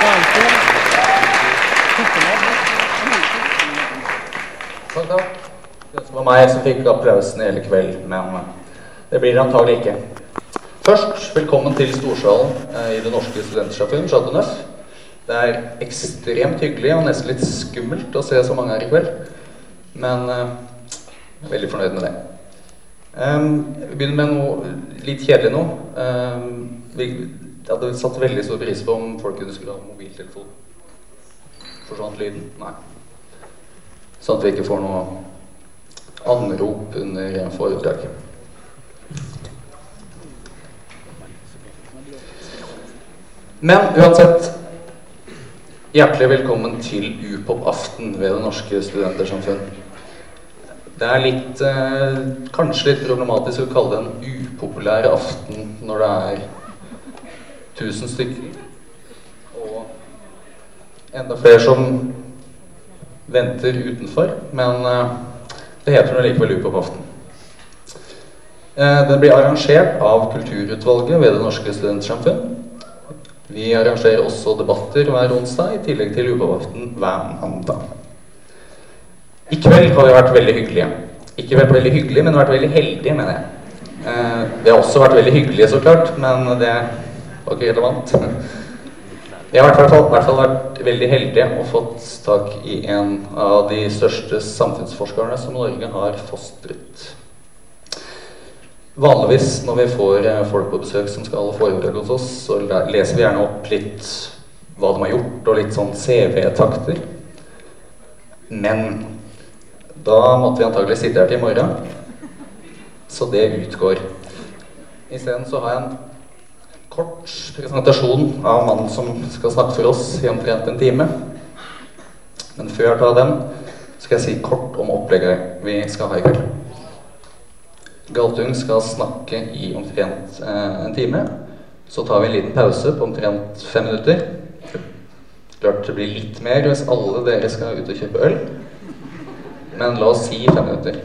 Takk, takk. Det var meg som fikk applausen i hele kveld, men det blir det antagelig ikke. Først, velkommen til Storsalen eh, i Det Norske Studentersamfunn, Chateau Neuf. Det er ekstremt hyggelig og nesten litt skummelt å se så mange her i kveld. Men eh, jeg er veldig fornøyd med det. Vi begynner med noe litt kjedelig nå. Hadde satt veldig stor pris på om folk kunne skulle ha mobiltelefon. Forsvant lyden? Nei. Sånn at vi ikke får noe anrop under foredraget. Men uansett Hjertelig velkommen til Upop-aften ved Det Norske Studentersamfunn. Det er litt eh, kanskje litt problematisk å kalle det en upopulær aften når det er 1000 stykker. Og enda flere som venter utenfor. Men eh, det heter nå likevel Upop-aften. Eh, den blir arrangert av Kulturutvalget ved Det Norske Studentsamfunn. Vi arrangerer også debatter hver onsdag, i tillegg til Upop-aften hver mandag. I kveld har vi vært veldig hyggelige. Ikke vært veldig hyggelige, men vært veldig heldige, mener jeg. Eh, vi har også vært veldig hyggelige, så klart, men det ikke relevant. Jeg har i hvert fall, hvert fall vært veldig heldig og fått tak i en av de største samfunnsforskerne som Norge har fostret. Vanligvis når vi får eh, folk på besøk som skal foredrag hos oss, så leser vi gjerne opp litt hva de har gjort, og litt sånn CV-takter. Men da måtte vi antagelig sitte her til i morgen, så det utgår. Isteden så har jeg en kort presentasjon av mannen som skal snakke for oss i omtrent en time. Men før jeg tar den, skal jeg si kort om opplegget vi skal ha i kveld. Galtung skal snakke i omtrent eh, en time. Så tar vi en liten pause på omtrent fem minutter. Klart det blir litt mer hvis alle dere skal ut og kjøpe øl. Men la oss si fem minutter.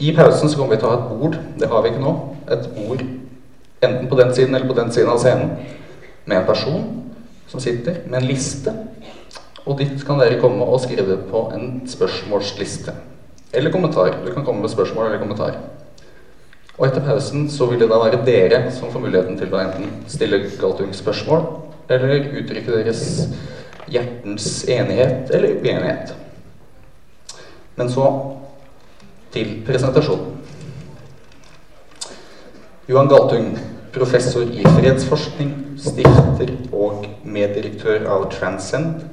I pausen så kommer vi til å ha et bord. Det har vi ikke nå. Et bord enten på den siden eller på den siden av scenen med en person som sitter med en liste. Og dit kan dere komme og skrive på en spørsmålsliste. Eller kommentar. Du kan komme med spørsmål eller kommentar. Og etter pausen så vil det da være dere som får muligheten til å enten stille Galtung spørsmål eller uttrykke deres hjertens enighet eller uenighet. Men så til presentasjonen. Johan Galtung, professor i fredsforskning, stifter og meddirektør av Transcend,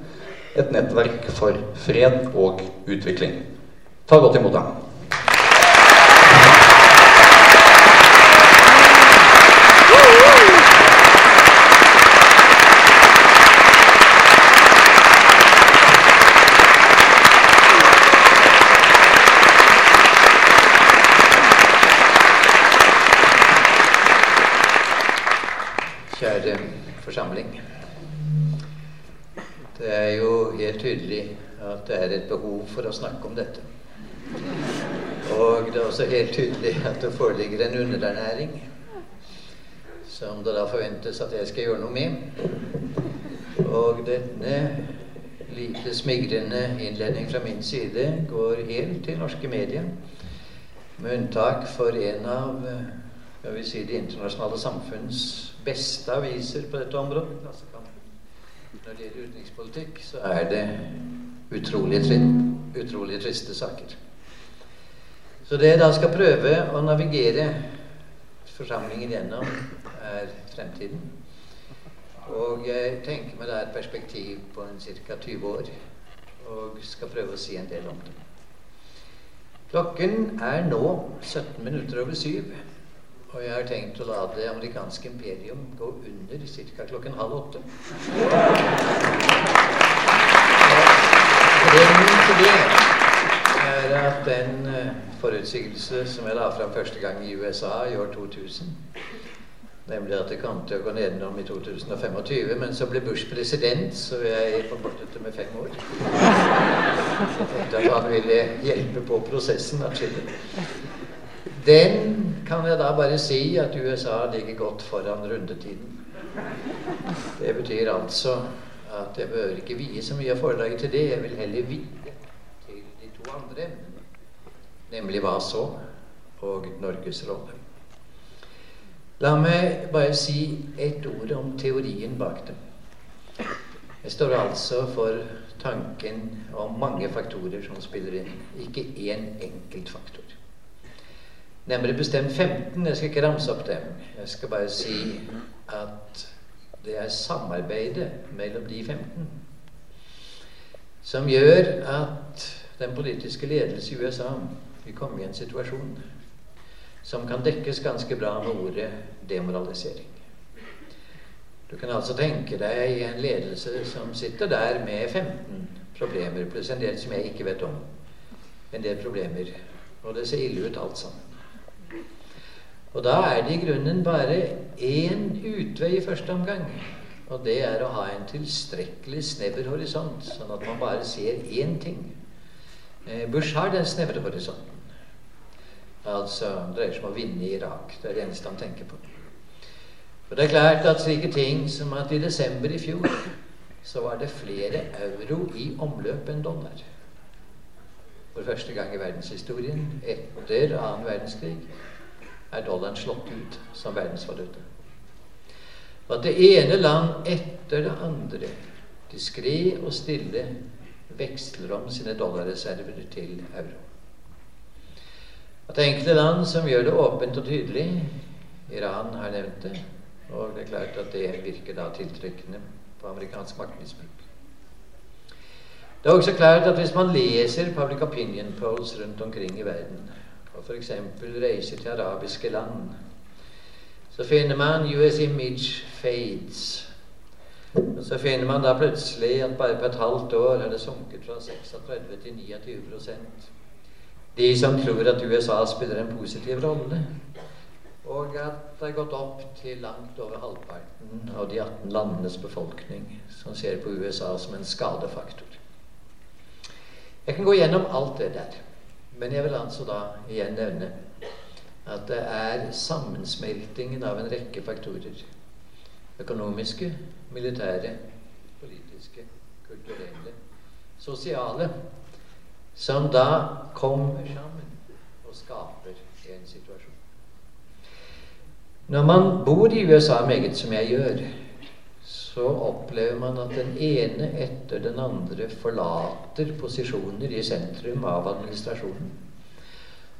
et nettverk for fred og utvikling. Ta godt imot ham. Kjære forsamling. Det er jo helt tydelig at det er et behov for å snakke om dette. Og det er også helt tydelig at det foreligger en underernæring som det da forventes at jeg skal gjøre noe med. Og denne lite smigrende innledning fra min side går helt til norske medier, med unntak for en av skal vi si, det internasjonale samfunns beste aviser på dette området. Når det gjelder utenrikspolitikk, så er det utrolig, utrolig triste saker. Så det jeg da skal prøve å navigere forsamlingen gjennom, er fremtiden. Og jeg tenker meg da et perspektiv på en ca. 20 år, og skal prøve å si en del om det. Klokken er nå 17 minutter over syv, og jeg har tenkt å la det amerikanske imperium gå under ca. klokken halv åtte. Grunnen til det er at den eh, forutsigelse som jeg la fram første gang i USA i år 2000. Nemlig at det kom til å gå nedenom i 2025. Men så ble Bush president, så jeg forkortet det med fem år. Jeg tenkte at han ville hjelpe på prosessen atskillig. Den kan jeg da bare si at USA ligger godt foran rundetiden. Det betyr altså at jeg bør ikke vie så mye av foredraget til det. Jeg vil heller vie til de to andre emnene, nemlig hva så, og Norges rolle. La meg bare si ett ord om teorien bak dem. Jeg står altså for tanken om mange faktorer som spiller inn, ikke én enkelt faktor. Nærmere bestemt 15. Jeg skal ikke ramse opp dem. Jeg skal bare si at det er samarbeidet mellom de 15 som gjør at den politiske ledelse i USA vil komme i en situasjon som kan dekkes ganske bra med ordet demoralisering. Du kan altså tenke deg en ledelse som sitter der med 15 problemer, pluss en del som jeg ikke vet om. En del problemer. Og det ser ille ut alt sammen. Og da er det i grunnen bare én utvei i første omgang. Og det er å ha en tilstrekkelig snever horisont, sånn at man bare ser én ting. Eh, Bush har den snevre horisonten. Altså det dreier seg om å vinne i Irak. Det er det eneste han tenker på. For det er klart at slike ting som at i desember i fjor så var det flere euro i omløp enn dollar. For første gang i verdenshistorien etter annen verdenskrig er dollaren slått ut som verdensvaluta. Og at det ene land etter det andre diskré og stille veksler om sine dollarreserver til euro. At det er enkelte land som gjør det åpent og tydelig Iran har nevnt det. Og det er klart at det virker da tiltrekkende på amerikansk maktmisbruk. Det er også klart at hvis man leser public opinion polls rundt omkring i verden, og f.eks. reiser til arabiske land, så finner man US image fades. Og så finner man da plutselig at bare på et halvt år er det sunket fra 36 til 29% De som tror at USA spiller en positiv rolle. Og at det er gått opp til langt over halvparten av de 18 landenes befolkning som ser på USA som en skadefaktor. Jeg kan gå gjennom alt det der. Men jeg vil altså da igjen nevne at det er sammensmeltingen av en rekke faktorer. Økonomiske, militære, politiske, kulturelle, sosiale. Som da kommer sammen og skaper en situasjon. Når man bor i USA meget som jeg gjør, så opplever man at den ene etter den andre forlater posisjoner i sentrum av administrasjonen.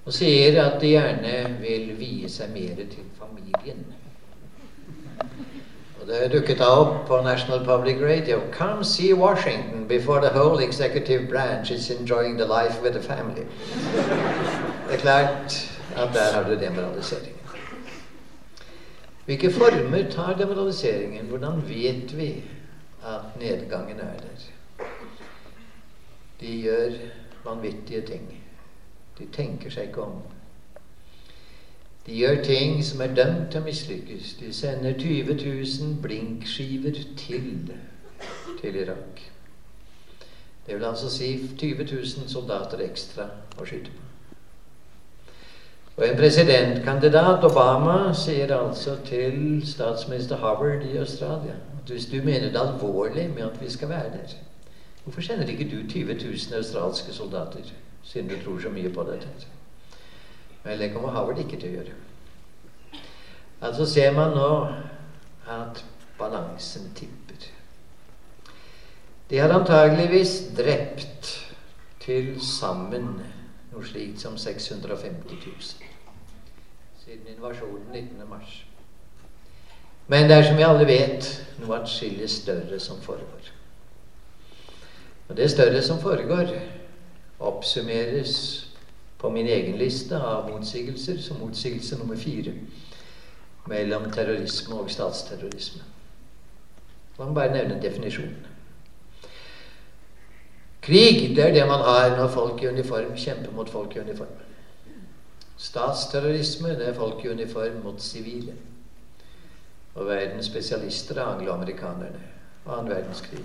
Og sier at de gjerne vil vie seg mer til familien. Og det dukket da opp på National Public Radio Come see Washington before the whole executive branch is enjoying the life with the family. Det er klart at der har du demoralisering. Hvilke former tar demoraliseringen? Hvordan vet vi at nedgangen er der? De gjør vanvittige ting. De tenker seg ikke om. De gjør ting som er dømt til å mislykkes. De sender 20 000 blinkskiver til til Irak. Det vil altså si 20 000 soldater ekstra å skyte på. Og en presidentkandidat, Obama, sier altså til statsminister Howard i Australia at hvis du mener det alvorlig med at vi skal være der, hvorfor sender ikke du 20 000 australske soldater, siden du tror så mye på dette? Vel, det kommer Howard ikke til å gjøre. Altså ser man nå at balansen tipper. De har antageligvis drept til sammen noe slikt som 650 000 siden invasjonen 19. mars. Men det er som vi alle vet, noe atskillig større som foregår. Og det større som foregår, oppsummeres på min egen liste av motsigelser som motsigelse nummer fire mellom terrorisme og statsterrorisme. La meg bare nevne definisjonen. Krig det er det man har når folk i uniform kjemper mot folk i uniform. Statsterrorisme det er folk i uniform mot sivile. Og verdens spesialister er angloamerikanerne. Annen verdenskrig.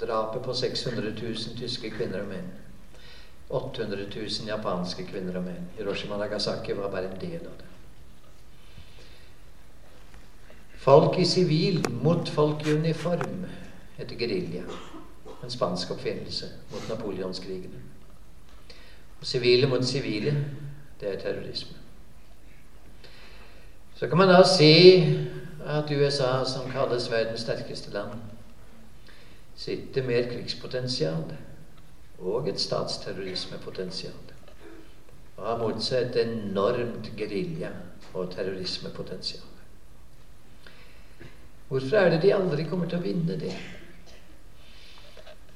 Drapet på 600 000 tyske kvinner og menn. 800 000 japanske kvinner og menn. Hiroshima Nagasaki var bare en del av det. Folk i sivil mot folk i uniform heter gerilja. En spansk oppfinnelse mot napoleonskrigene. Sivile mot sivile, det er terrorisme. Så kan man da si at USA, som kalles verdens sterkeste land, sitter med et krigspotensial og et statsterrorismepotensial. Og har mot seg et enormt gerilja- og terrorismepotensial. Hvorfor er det de aldri kommer til å vinne det?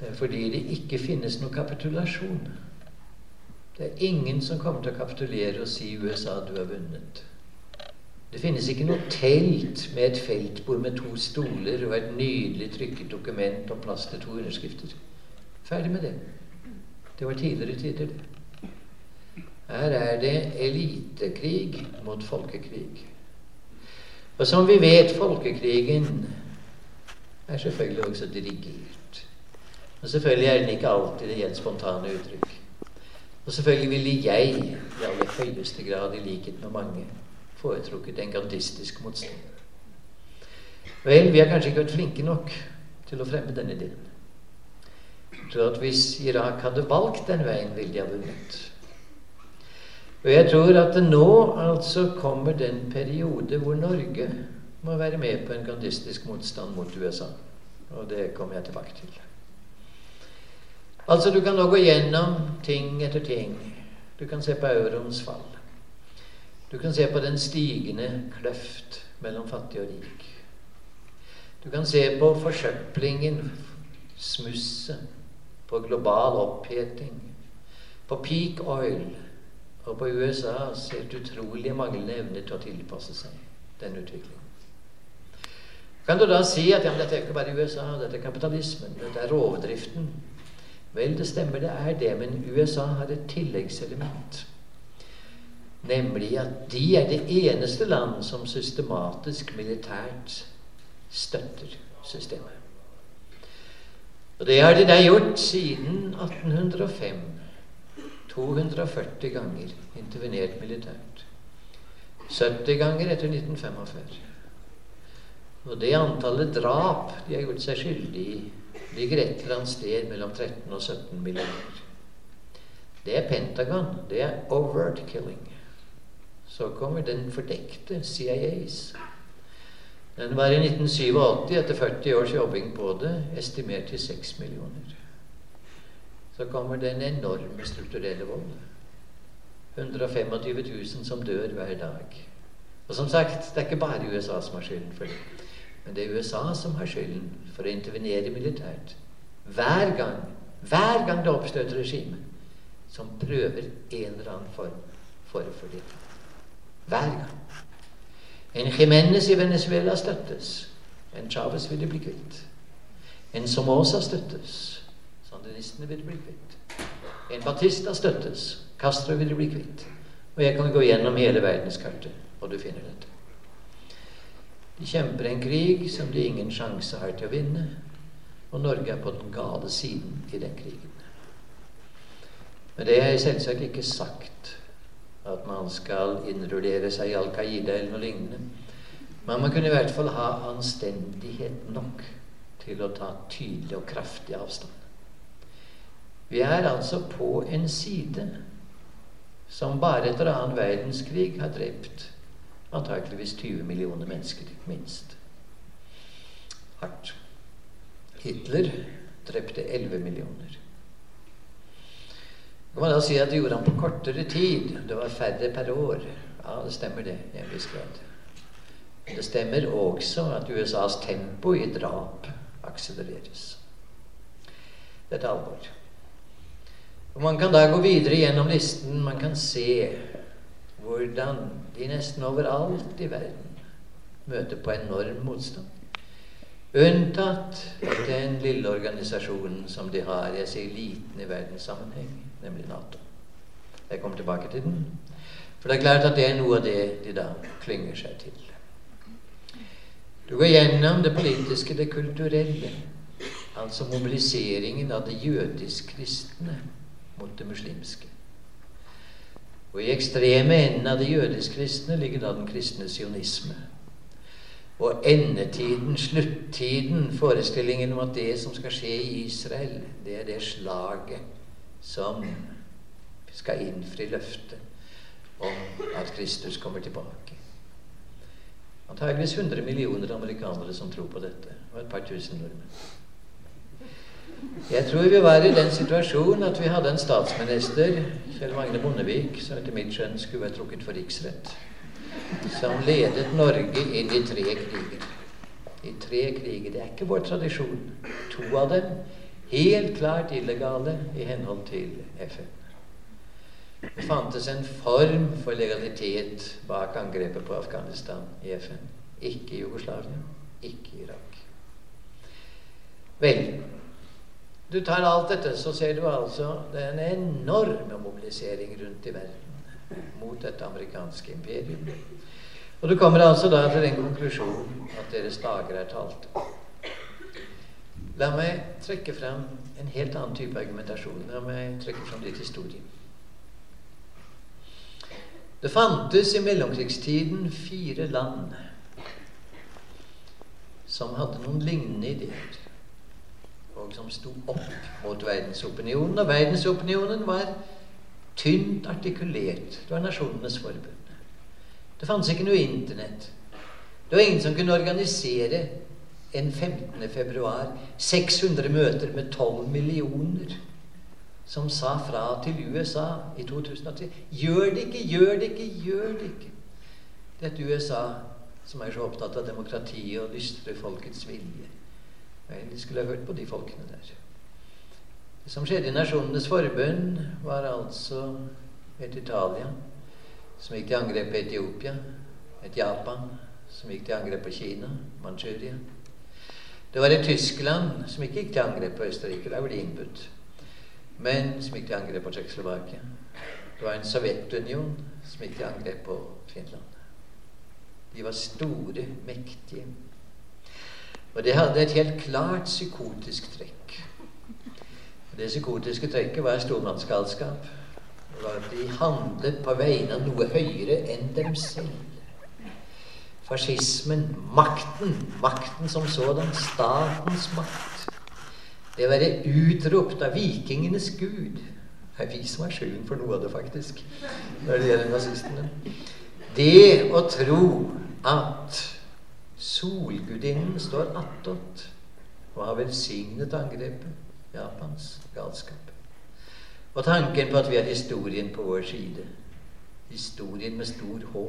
Det er fordi det ikke finnes noen kapitulasjon. Det er ingen som kommer til å kapitulere og si 'USA, du har vunnet'. Det finnes ikke noe telt med et feltbord med to stoler og et nydelig trykket dokument og plass til to underskrifter. Ferdig med det. Det var tidligere tider, det. Her er det elitekrig mot folkekrig. Og som vi vet, folkekrigen er selvfølgelig også dirigert. Og selvfølgelig er den ikke alltid det helt spontane uttrykk. Og selvfølgelig ville jeg i aller høyeste grad, i likhet med mange, foretrukket en gandistisk motstand. Vel, vi har kanskje ikke vært flinke nok til å fremme denne ideen. Jeg tror at hvis Irak hadde valgt den veien, ville de ha vunnet. Og jeg tror at det nå altså kommer den periode hvor Norge må være med på en gandistisk motstand mot USA. Og det kommer jeg tilbake til. Altså, du kan nå gå gjennom ting etter ting. Du kan se på euroens fall. Du kan se på den stigende kløft mellom fattig og rik. Du kan se på forsøplingen, smusset, på global oppheting, på peak oil og på USAs helt utrolige manglende evne til å tilpasse seg den utviklingen. Kan du da si at ja, dette er ikke bare USA, dette er kapitalismen, dette er rovdriften? Vel, det stemmer, det er det, men USA har et tilleggselement. Nemlig at de er det eneste land som systematisk militært støtter systemet. Og det har de da gjort siden 1805. 240 ganger intervenert militært. 70 ganger etter 1945. Og det antallet drap de har gjort seg skyldig i, ligger et eller annet sted mellom 13 og 17 millioner. Det er Pentagon. Det er overt killing. Så kommer den fordekte CIAs. Den var i 1987, etter 40 års jobbing på det, estimert til 6 millioner. Så kommer den enorme strukturelle vold. 125 000 som dør hver dag. Og som sagt, det er ikke bare USA som har skylden for det. Men det er USA som har skylden for å intervenere militært. Hver gang, hver gang det oppstår et regime som prøver en eller annen form for fordeling. Hver gang. En Jimenez i Venezuela støttes. En Chávez det bli kvitt. En Somoza støttes. Sandinistene det bli kvitt. En Batista støttes. Castro vil det bli kvitt. Og jeg kan gå gjennom hele verdenskartet, og du finner dette. De kjemper en krig som de ingen sjanse har til å vinne, og Norge er på den gale siden i den krigen. Men det er selvsagt ikke sagt at man skal innrullere seg i Al Qaida eller noe lignende. Men man kunne i hvert fall ha anstendighet nok til å ta tydelig og kraftig avstand. Vi er altså på en side som bare etter annen verdenskrig har drept antakeligvis 20 millioner mennesker, minst. Hardt. Hitler drepte 11 millioner. Kan man da si at det gjorde han på kortere tid? Det var færre per år. Ja, det stemmer det i en viss grad. Det stemmer også at USAs tempo i drap akselereres. Dette er alvor. Og Man kan da gå videre gjennom listen. Man kan se hvordan de nesten overalt i verden møter på enorm motstand. Unntatt den lille organisasjonen som de har, jeg sier liten i verdenssammenheng, nemlig Nato. Jeg kommer tilbake til den. For det er klart at det er noe av det de da klynger seg til. Du går gjennom det politiske, det kulturelle. Altså mobiliseringen av det jødisk-kristne mot det muslimske. Og i ekstreme enden av de jødisk-kristne ligger da den kristne sionisme. Og endetiden, sluttiden, forestillingen om at det som skal skje i Israel, det er det slaget som skal innfri løftet om at Kristus kommer tilbake. Antageligvis 100 millioner amerikanere som tror på dette, og et par tusen nordmenn. Jeg tror vi var i den situasjonen at vi hadde en statsminister, Kjell Magne Bondevik, som etter mitt skjønn skulle vært trukket for riksrett, som ledet Norge inn i tre kriger. I tre kriger. Det er ikke vår tradisjon. To av dem helt klart illegale i henhold til FN. Det fantes en form for legalitet bak angrepet på Afghanistan i FN. Ikke i Jugoslavia, ikke i Irak. Vel, du tar alt dette, så ser du altså den enorme mobilisering rundt i verden mot dette amerikanske imperium. Og du kommer altså da til den konklusjonen at deres dager er talt. La meg trekke fram en helt annen type argumentasjon. La meg trekke fram litt historie. Det fantes i mellomkrigstiden fire land som hadde noen lignende ideer som sto opp mot verdensopinionen. Og verdensopinionen var tynt artikulert. Det var Nasjonenes forbund. Det fantes ikke noe Internett. Det var ingen som kunne organisere en 15. februar 600 møter med 12 millioner som sa fra til USA i 2003 Gjør det ikke, gjør det ikke, gjør det ikke. Dette USA som er så opptatt av demokrati og lystre folkets vilje. Vel, de skulle ha hørt på de folkene der. Det som skjedde i Nasjonenes forbund, var altså et Italia som gikk til angrep på Etiopia, et Japan som gikk til angrep på Kina, Manchuria. Det var et Tyskland som ikke gikk til angrep på Østerrike, der var de innbudt, men som gikk til angrep på Tsjekkoslovakia. Det var en Sovjetunion som gikk til angrep på Finland. De var store, mektige. Og det hadde et helt klart psykotisk trekk. Det psykotiske trekket var stormannsgalskap. De handlet på vegne av noe høyere enn dem selv. Fascismen, makten, makten som sådan, statens makt. Det å være utropt av vikingenes gud. Det er vi som har skylden for noe av det, faktisk, når det gjelder nazistene. Det å tro at Solgudinnen står attåt og har velsignet angrepet. Japans galskap. Og tanken på at vi har historien på vår side. Historien med stor H.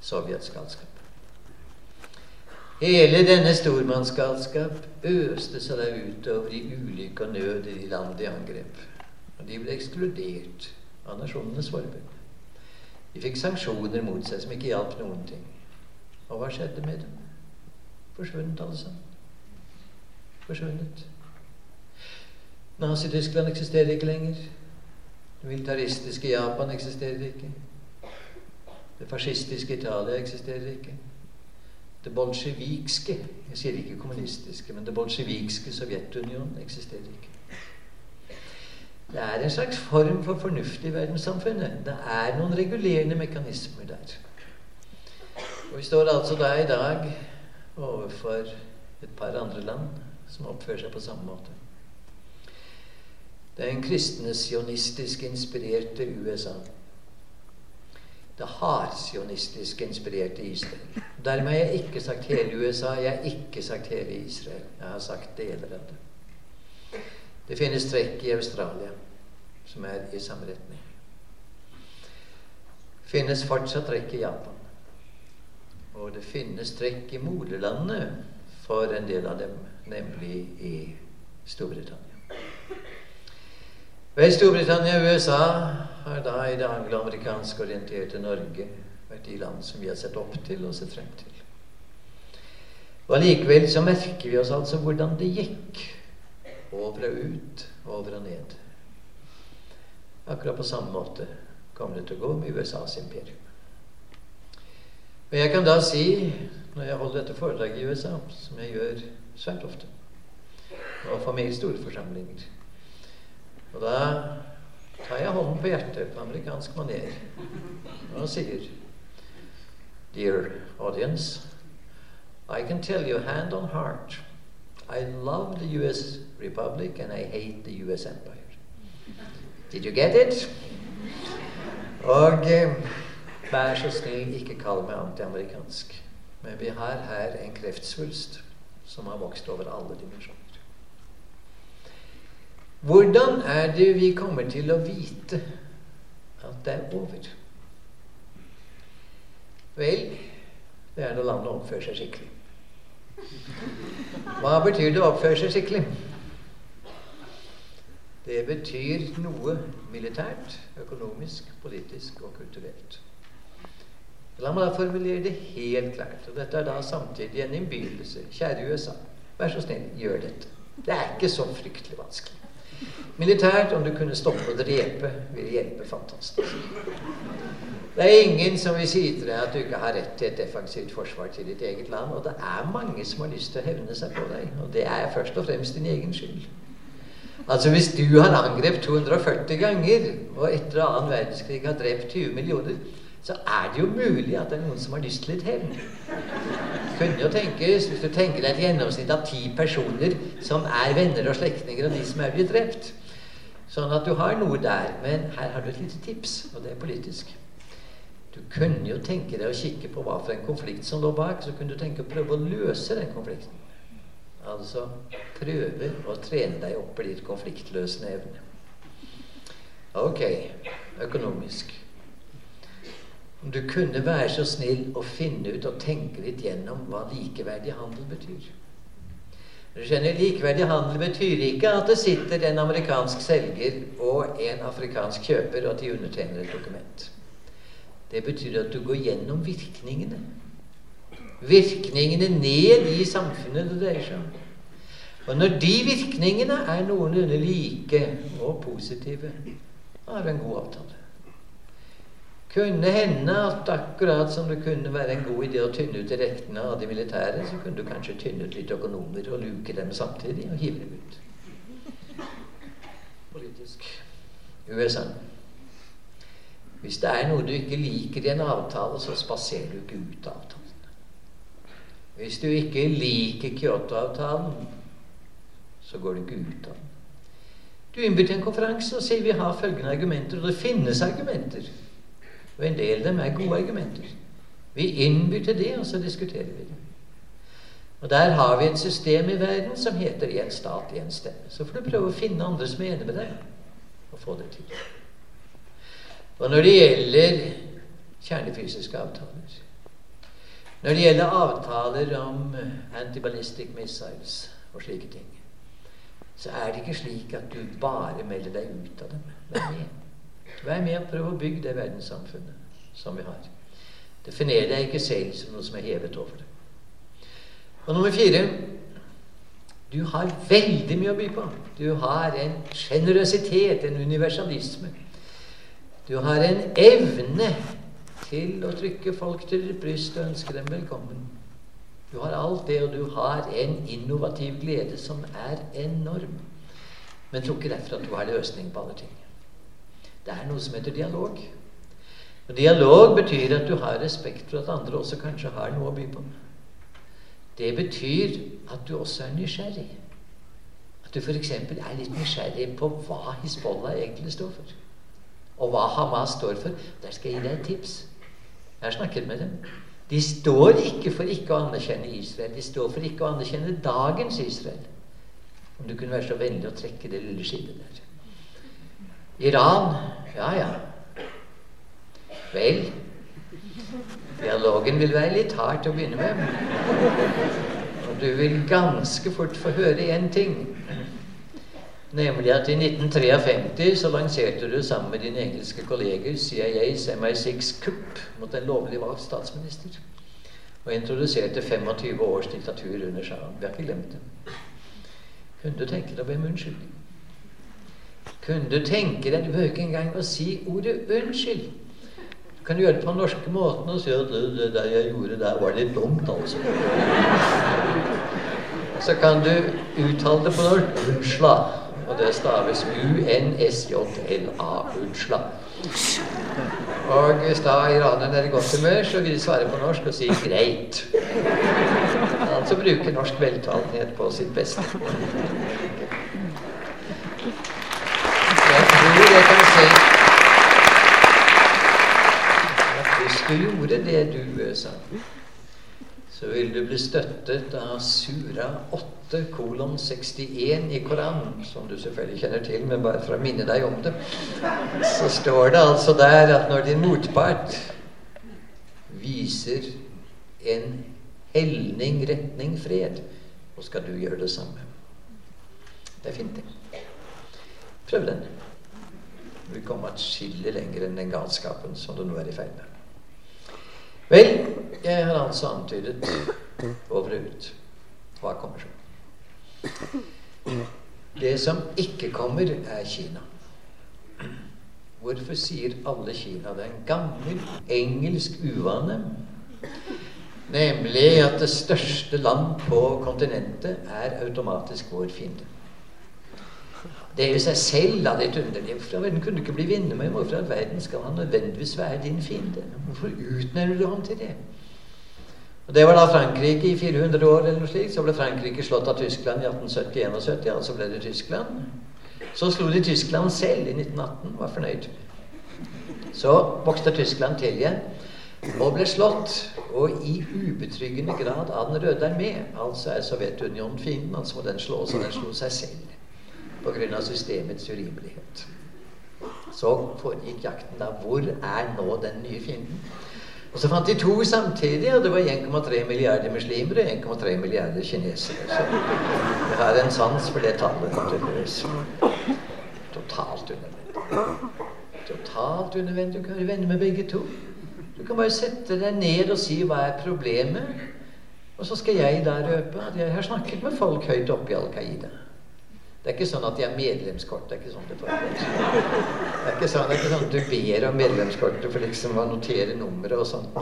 Sovjets galskap. Hele denne stormannsgalskap øste seg der utover i ulykke og nød i de land de angrep. Og de ble ekskludert av Nasjonenes forbund. De fikk sanksjoner mot seg som ikke hjalp noen ting. Og hva skjedde med dem? Forsvunnet, alle sammen. Forsvunnet. Nazi-Tyskland eksisterer ikke lenger. Det militaristiske Japan eksisterer ikke. Det fascistiske Italia eksisterer ikke. Det bolsjevikske Jeg sier ikke kommunistiske, men det bolsjevikske Sovjetunionen eksisterer ikke. Det er en slags form for fornuft i verdenssamfunnet. Det er noen regulerende mekanismer der. Og vi står altså da i dag overfor et par andre land som oppfører seg på samme måte. Det er en kristne sionistisk inspirerte USA. Det hardsionistisk inspirerte Israel. Dermed har jeg ikke sagt hele USA, jeg har ikke sagt hele Israel. Jeg har sagt deler av det. Det finnes trekk i Australia som er i samme retning. Det finnes fortsatt trekk i Japan. Og det finnes trekk i moderlandet for en del av dem, nemlig i Storbritannia. Storbritannia og USA har da i det angloamerikansk orienterte Norge vært de land som vi har sett opp til og sett frem til. Og allikevel så merker vi oss altså hvordan det gikk. Over og ut, over og ned. Akkurat på samme måte kommer det til å gå med USAs imperium. Og jeg kan da si, når jeg holder dette foredraget i USA, som jeg gjør svært ofte, og får med i store forsamlinger Og da tar jeg hånden på hjertet på amerikansk maner og sier Dear audience, I can tell you hand on heart, I love the US Republic and I hate the US Empire. Did you get it? Eh, vær så snill, ikke kall meg antiamerikansk. Men vi har her en kreftsvulst som har vokst over alle dimensjoner. Hvordan er det vi kommer til å vite at det er over? Vel, det er når landet oppfører seg skikkelig. Hva betyr det å oppføre seg skikkelig? Det betyr noe militært, økonomisk, politisk og kulturelt. La meg da formulere det helt klart. Og dette er da samtidig en innbydelse. Kjære USA, vær så snill, gjør dette. Det er ikke så fryktelig vanskelig. Militært, om du kunne stoppe og drepe, vil hjelpe fantastisk. Det er ingen som vil si til deg at du ikke har rett til et defensivt forsvar til ditt eget land. Og det er mange som har lyst til å hevne seg på deg. Og det er først og fremst din egen skyld. Altså Hvis du har angrepet 240 ganger, og etter annen verdenskrig har drept 20 millioner, så er det jo mulig at det er noen som har lyst til litt hevn. Kunne jo tenkes, Hvis du tenker deg et gjennomsnitt av ti personer som er venner og slektninger av de som er blitt drept. Sånn at du har noe der. Men her har du et lite tips, og det er politisk. Du kunne jo tenke deg å kikke på hva for en konflikt som lå bak. Så kunne du tenke å prøve å løse den konflikten. Altså prøve å trene deg opp i ditt konfliktløsende evne. Ok, økonomisk. Om du kunne være så snill å finne ut og tenke litt gjennom hva likeverdig handel betyr. Du skjønner, Likeverdig handel betyr ikke at det sitter en amerikansk selger og en afrikansk kjøper, og at de undertegner et dokument. Det betyr at du går gjennom virkningene. Virkningene ned i samfunnet det dreier seg om. Og når de virkningene er noenlunde like og positive, da har du en god avtale. Kunne hende at akkurat som det kunne være en god idé å tynne ut rektene av de militære, så kunne du kanskje tynne ut litt økonomer og luke dem samtidig og hive dem ut. Politisk. USA. Hvis det er noe du ikke liker i en avtale, så spaserer du ikke ut av avtalen. Hvis du ikke liker Kyoto-avtalen, så går du ikke ut av den. Du innbyr til en konferanse og sier vi har følgende argumenter, og det finnes argumenter. Og en del av dem er gode argumenter. Vi innbyr til det, og så diskuterer vi det. Og Der har vi et system i verden som heter én stat, én stemme. Så får du prøve å finne andre som er enig med deg, og få det til. Og når det gjelder kjernefysiske avtaler Når det gjelder avtaler om antiballistic missiles og slike ting, så er det ikke slik at du bare melder deg ut av dem. Vær med. Vær med og prøv å bygge det verdenssamfunnet som vi har. Definer deg ikke selv som noe som er hevet over det. Og nummer fire du har veldig mye å by på. Du har en sjenerøsitet, en universalisme. Du har en evne til å trykke folk til ditt bryst og ønske dem velkommen. Du har alt det, og du har en innovativ glede som er enorm. Men tro ikke derfor at du har løsning på alle ting. Det er noe som heter dialog. Og Dialog betyr at du har respekt for at andre også kanskje har noe å by på. Det betyr at du også er nysgjerrig. At du f.eks. er litt nysgjerrig på hva Hizbollah egentlig står for og hva Hamas står for. Der skal jeg gi deg et tips. Jeg har snakket med dem. De står ikke for ikke å anerkjenne Israel. De står for ikke å anerkjenne dagens Israel. Om du kunne være så vennlig å trekke det lille skillet der. Iran Ja, ja. Vel Dialogen vil være litt hard til å begynne med. Og du vil ganske fort få høre én ting. Nemlig at i 1953 så lanserte du sammen med dine engelske kolleger CIAs MI6-kupp mot en lovlig valgt statsminister. Og introduserte 25 års diktatur under Shah. Vi har ikke glemt det. Kunne du tenke deg å be om unnskyldning? Kunne du tenke deg Du behøver ikke engang å si ordet 'unnskyld'. Du kan gjøre det på den norske måten og si at det, der jeg gjorde der, var litt dumt, altså. Så kan du uttale det på norsk 'unnsla'. Og det staves U-N-S-J-L-A. Unnsla. Og hvis da iranerne er i godt humør, så vil de svare på norsk og si 'greit'. altså bruke norsk veltalenhet på sitt beste. Jeg tror jeg kan si at hvis du gjorde det du sa, så vil du bli støttet av Sura 8 kolon 61 i Koranen, som du selvfølgelig kjenner til, men bare for å minne deg om det, så står det altså der at når din motpart viser en helning, retning, fred, så skal du gjøre det samme. Det er fint, det. Prøv den. Du vil komme atskillig lenger enn den galskapen som du nå er i ferd med. Vel, jeg har altså antydet og ut hva kommer så. Det som ikke kommer, er Kina. Hvorfor sier alle Kina? Det er en gammel engelsk uvane. Nemlig at det største land på kontinentet er automatisk vår fiende. Det er jo seg selv da litt underlig. Hvorfor verden kunne du ikke bli venner med? Hvorfor all verden skal han nødvendigvis være din fiende? Hvorfor utnevner du ham til det? Og Det var da Frankrike i 400 år, eller noe slikt. Så ble Frankrike slått av Tyskland i 1870-71, altså ble det Tyskland. Så slo de Tyskland selv i 1918, var fornøyd. Så vokste Tyskland til igjen og ble slått, og i ubetryggende grad, av Den røde armé. Altså er Sovjetunionen fienden, altså må den slå, så den slo seg selv pga. systemets urimelighet. Så foregikk jakten da. Hvor er nå den nye fienden? Og Så fant de to samtidig, og det var 1,3 milliarder muslimer og 1,3 milliarder kinesere. Så jeg har en sans for det tallet. Totalt unødvendig. Totalt unødvendig. Du kan være venner med begge to. Du kan bare sette deg ned og si 'hva er problemet'? Og så skal jeg da røpe at jeg har snakket med folk høyt oppe i Al Qaida. Det er ikke sånn at de har medlemskort. Det er ikke sånn det foregår. Det er ikke sånn, det er ikke sånn at du ber om medlemskortet for liksom å notere nummeret og sånt.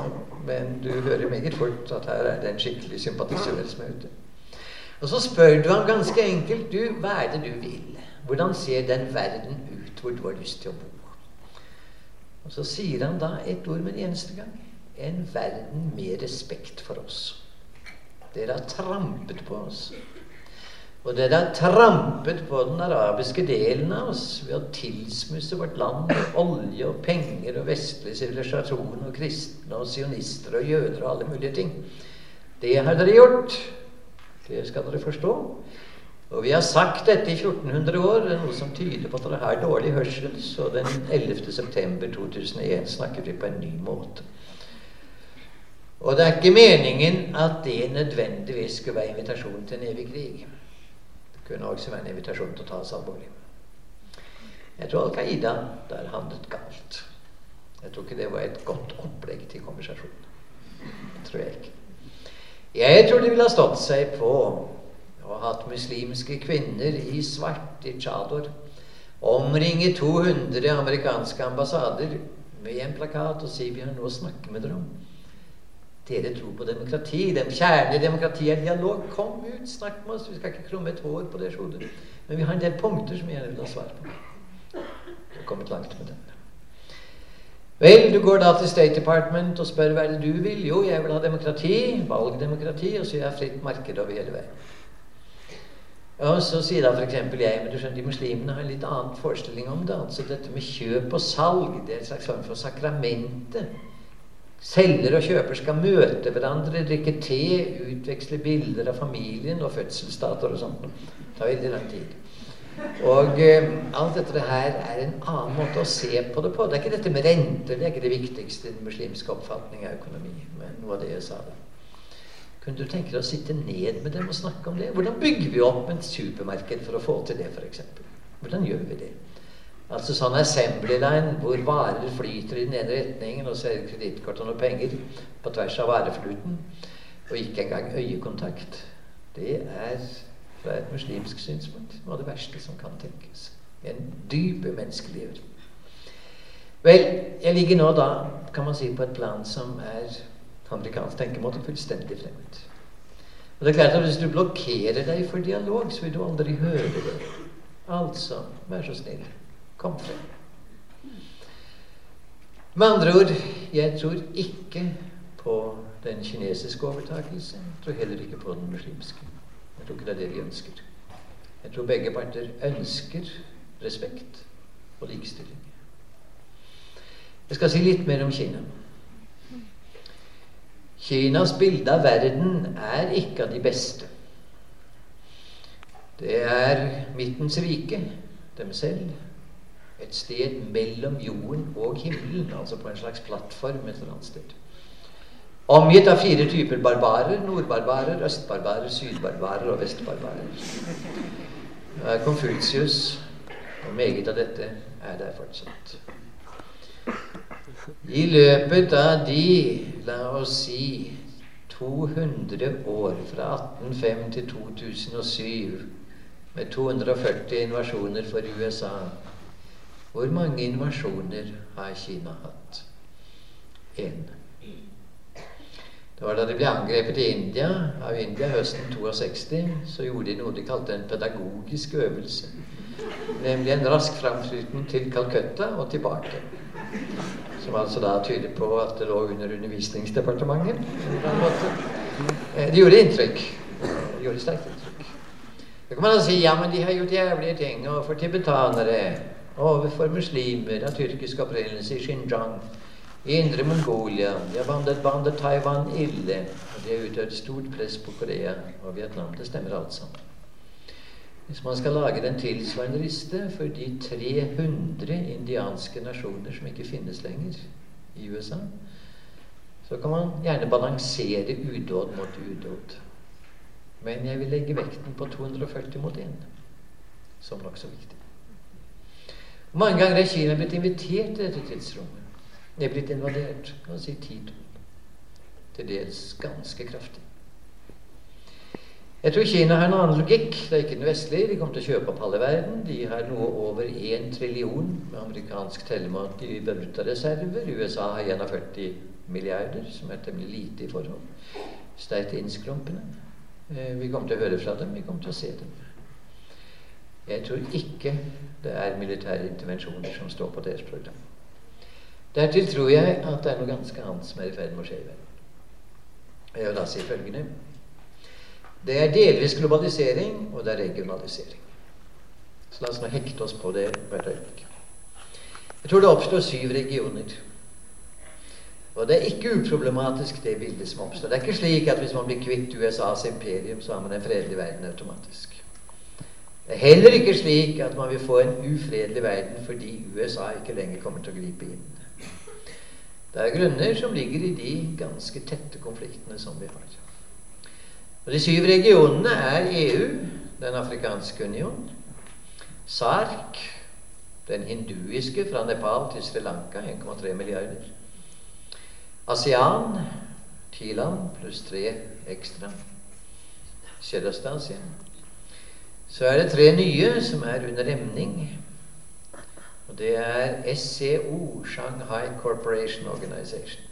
Men du hører meget fort at her er det en skikkelig sympatisør som er ute. Og så spør du ham ganske enkelt du, hva er det du vil? Hvordan ser den verden ut hvor du har lyst til å bo? Og så sier han da et ord med en eneste gang. En verden med respekt for oss. Dere har trampet på oss. Og dere har trampet på den arabiske delen av oss ved å tilsmusse vårt land med olje og penger og vestlig sivilisasjon og kristne og sionister og jøder og alle mulige ting. Det har dere gjort. Det skal dere forstå. Og vi har sagt dette i 1400 år. Det er noe som tyder på at dere har dårlig hørsel. Så den 11. september 2001 snakket vi på en ny måte. Og det er ikke meningen at det nødvendigvis skulle være invitasjon til en evig krig kunne også være en invitasjon til å ta oss alvorlig. Jeg tror Al Qaida der handlet galt. Jeg tror ikke det var et godt opplegg til konversasjon. Det tror jeg ikke. Jeg tror de ville ha stått seg på ha hatt muslimske kvinner i svart i chador omringe 200 amerikanske ambassader med en plakat og si 'Vi har noe å snakke med dere om'. Dere tror på demokrati. Den kjærlige demokrati er dialog. Kom ut, snakk med oss. Vi skal ikke krumme et hår på deres hodet. Men vi har en del punkter som jeg gjerne vil ha svar på. Vi har kommet langt med den. Vel, du går da til State Department og spør hva er det du vil. Jo, jeg vil ha demokrati. Valgdemokrati. Og så gjør jeg fritt marked over hele veien. Og så sier da f.eks. jeg men du skjønner, de muslimene har en litt annen forestilling om det. Altså dette med kjøp og salg. Det er en slags form for sakramente. Selger og kjøper skal møte hverandre, drikke te, utveksle bilder av familien og fødselsdatoer og sånt. Det tar veldig lang tid. Og eh, alt dette her er en annen måte å se på det på. Det er ikke dette med renter, det er ikke det viktigste i den muslimske oppfatning av økonomi. Men noe av det jeg sa da. Kunne du tenke deg å sitte ned med dem og snakke om det? Hvordan bygger vi opp et supermarked for å få til det, f.eks.? Hvordan gjør vi det? Altså sånn assembly line hvor varer flyter i den ene retningen, og så er det kredittkort og noe penger på tvers av varefluten, og ikke engang øyekontakt. Det er fra et muslimsk synspunkt noe av det verste som kan tenkes. En dyp menneskeliv. Vel, jeg ligger nå da, kan man si, på et plan som er amerikansk tenkemåte fullstendig fremmed. Og det er klart at Hvis du blokkerer deg for dialog, så vil du aldri høre det. Altså, vær så snill kom frem. Med andre ord jeg tror ikke på den kinesiske overtakelse. Jeg tror heller ikke på den muslimske. Jeg tror ikke det er det de ønsker. Jeg tror begge parter ønsker respekt og likestilling. Jeg skal si litt mer om Kina. Kinas bilde av verden er ikke av de beste. Det er midtens rike, dem selv. Et sted mellom jorden og himmelen, altså på en slags plattform et eller annet sted. Omgitt av fire typer barbarer. Nordbarbarer, østbarbarer, sydbarbarer og vestbarbarer. Konfutsius og meget av dette er der fortsatt. I løpet av de, la oss si, 200 år, fra 1805 til 2007, med 240 invasjoner for USA Hvor mange invasjoner har Kina hatt? Én. Det var da de ble angrepet i India, av India høsten 62, så gjorde de noe de kalte en pedagogisk øvelse. Nemlig en rask framflytning til Calcutta og tilbake. Som altså da tyder på at det lå under Undervisningsdepartementet. Eh, det gjorde inntrykk. Det gjorde sterkt inntrykk. Så kan man da si ja, men de har gjort jævlige ting overfor tibetanere, overfor muslimer av tyrkisk opprinnelse i Xinjiang. I Indre Mongolia. Har behandlet, behandlet Taiwan ille. Og de har utøvd stort press på Korea og Vietnam. Det stemmer alt sammen. Hvis man skal lage den tilsvarende liste for de 300 indianske nasjoner som ikke finnes lenger i USA, så kan man gjerne balansere udåd mot udåd. Men jeg vil legge vekten på 240 mot 1 som nokså viktig. Mange ganger er Kina blitt invitert til dette tidsrommet er blitt invadert. Kan si ti-tolv. Til dels ganske kraftig. Jeg tror Kina har en annen logikk. Det er ikke den vestlige. De kommer til å kjøpe opp halve verden. De har noe over 1 trillion med amerikansk tellemat i valutareserver. USA har 41 milliarder, som er temmelig lite i forhold. Sterkt innskrumpende. Eh, vi kommer til å høre fra dem. Vi kommer til å se dem. Jeg tror ikke det er militære intervensjoner som står på deres program. Dertil tror jeg at det er noe ganske annet som er i ferd med å skje i verden. Jeg vil da si følgende Det er delvis globalisering, og det er regionalisering. Så la oss nå hekte oss på det hvert øyeblikk. Jeg tror det oppstår syv regioner. Og det er ikke uproblematisk, det bildet som oppstår. Det er ikke slik at hvis man blir kvitt USAs imperium, så har man en fredelig verden automatisk. Det er heller ikke slik at man vil få en ufredelig verden fordi USA ikke lenger kommer til å gripe inn. Det er grunner som ligger i de ganske tette konfliktene som vi har. Og De syv regionene er EU, Den afrikanske union, SARK, den hinduiske fra Nepal til Sri Lanka, 1,3 milliarder. ASEAN, ti land pluss tre ekstra. Sørøst-Asia. Så er det tre nye som er under emning. Og det er SCO, Shanghai Corporation Organization,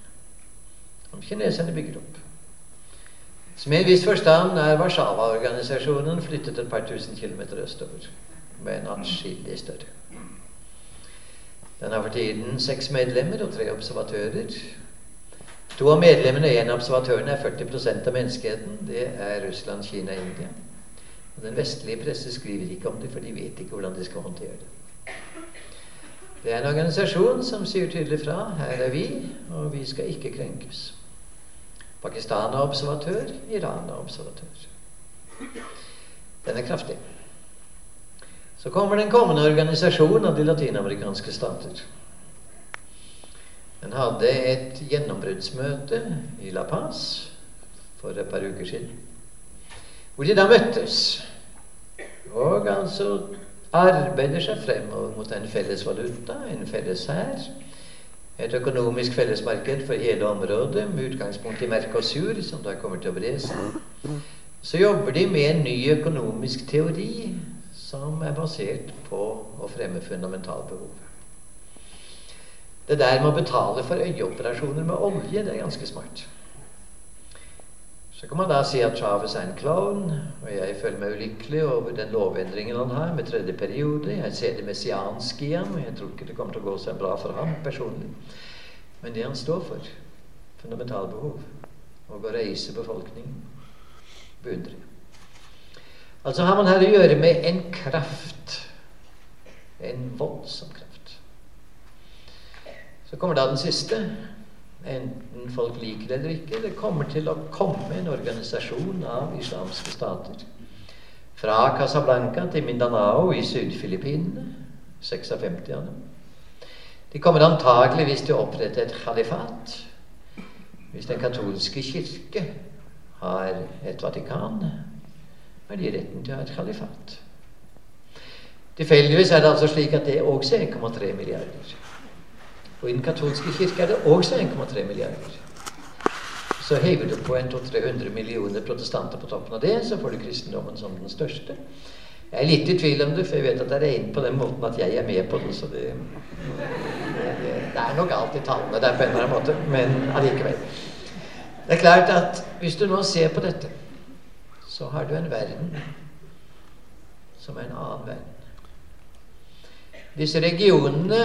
som kineserne bygger opp. Som i en viss forstand er Warszawa-organisasjonen flyttet et par tusen kilometer østover, men atskillig større. Den har for tiden seks medlemmer og tre observatører. To av medlemmene og en av observatørene er 40% av menneskeheten. Det er Russland, Kina og India. Og Den vestlige presse skriver ikke om det, for de vet ikke hvordan de skal håndtere det. Det er en organisasjon som sier tydelig fra her er vi, og vi skal ikke krenkes. Pakistan er observatør, Iran er observatør. Den er kraftig. Så kommer den kommende organisasjon av de latinamerikanske stater. Den hadde et gjennombruddsmøte i La Paz for et par uker siden, hvor de da møttes. Og altså arbeider seg fremover mot en felles valuta, en felles hær. Et økonomisk fellesmarked for hele området med utgangspunkt i Mercosur, som da kommer til å bre seg. Så jobber de med en ny økonomisk teori som er basert på å fremme fundamentalbehovet. Det der med å betale for øyeoperasjoner med olje, det er ganske smart. Så kan man da si at Chávez er en klovn, og jeg føler meg ulykkelig over den lovendringen han har med tredje periode. Jeg ser det messianske i ham, og jeg tror ikke det kommer til å gå så bra for ham personlig. Men det han står for, fundamentale behov, og å reise befolkningen. Beundrer. Altså har man her å gjøre med en kraft. En voldsom kraft. Så kommer da den siste. Enten folk liker det eller ikke. Det kommer til å komme en organisasjon av islamske stater. Fra Casablanca til Mindanao i Syd-Filippinene. 56 av dem. De kommer antageligvis til å opprette et khalifat. Hvis Den katolske kirke har et Vatikan, har de retten til å ha et khalifat. Tilfeldigvis er det altså slik at det også er 1,3 milliarder. Og i Den katolske kirke er det også 1,3 milliarder. Så hever du på en 200-300 millioner protestanter på toppen av det, så får du kristendommen som den største. Jeg er litt i tvil om det, for jeg vet at det er regnet på den måten at jeg er med på det. Så det, det, er nok alltid tallene der på en eller annen måte, men allikevel. Det er klart at hvis du nå ser på dette, så har du en verden som er en annen verden. Disse regionene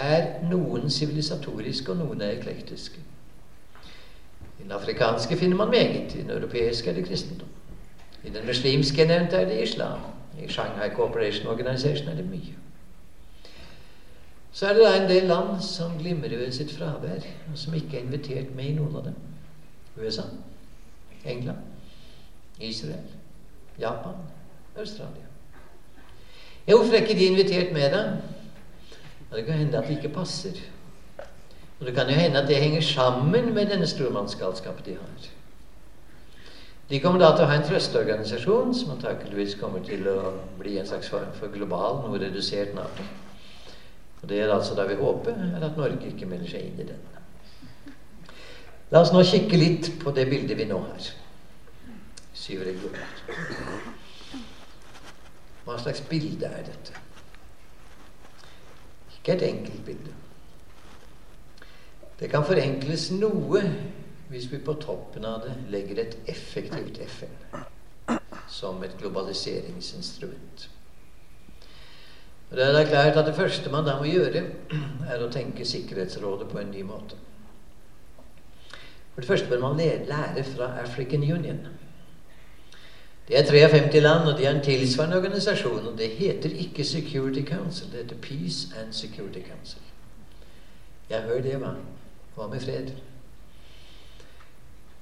er noen sivilisatoriske, og noen er eklektiske. I den afrikanske finner man meget. I den europeiske er det kristendom. I den muslimske nevnte, er det islam. I Shanghai Cooperation Organization er det mye. Så er det da en del land som glimrer ved sitt fravær, og som ikke er invitert med i noen av dem. USA, England, Israel, Japan, Australia. Hvorfor er ikke de invitert med, da? Det kan hende at det ikke passer. Og det kan jo hende at det henger sammen med denne stormannsgalskapen de har. De kommer da til å ha en trøsteorganisasjon som antakeligvis kommer til å bli en slags form for global, noe redusert Nato. Og Det er altså da vi håper er at Norge ikke melder seg inn i den. La oss nå kikke litt på det bildet vi nå har. Syv regioner. Hva slags bilde er dette? Ikke et enkelt bilde. Det kan forenkles noe hvis vi på toppen av det legger et effektivt FN som et globaliseringsinstrument. Og Det er da at det første man da må gjøre, er å tenke Sikkerhetsrådet på en ny måte. For det første bør man lære fra African Union. Det er 53 land, og de har en tilsvarende organisasjon. Og det heter ikke Security Council, det heter Peace and Security Council. Ja, hør det, hva? Hva med fred?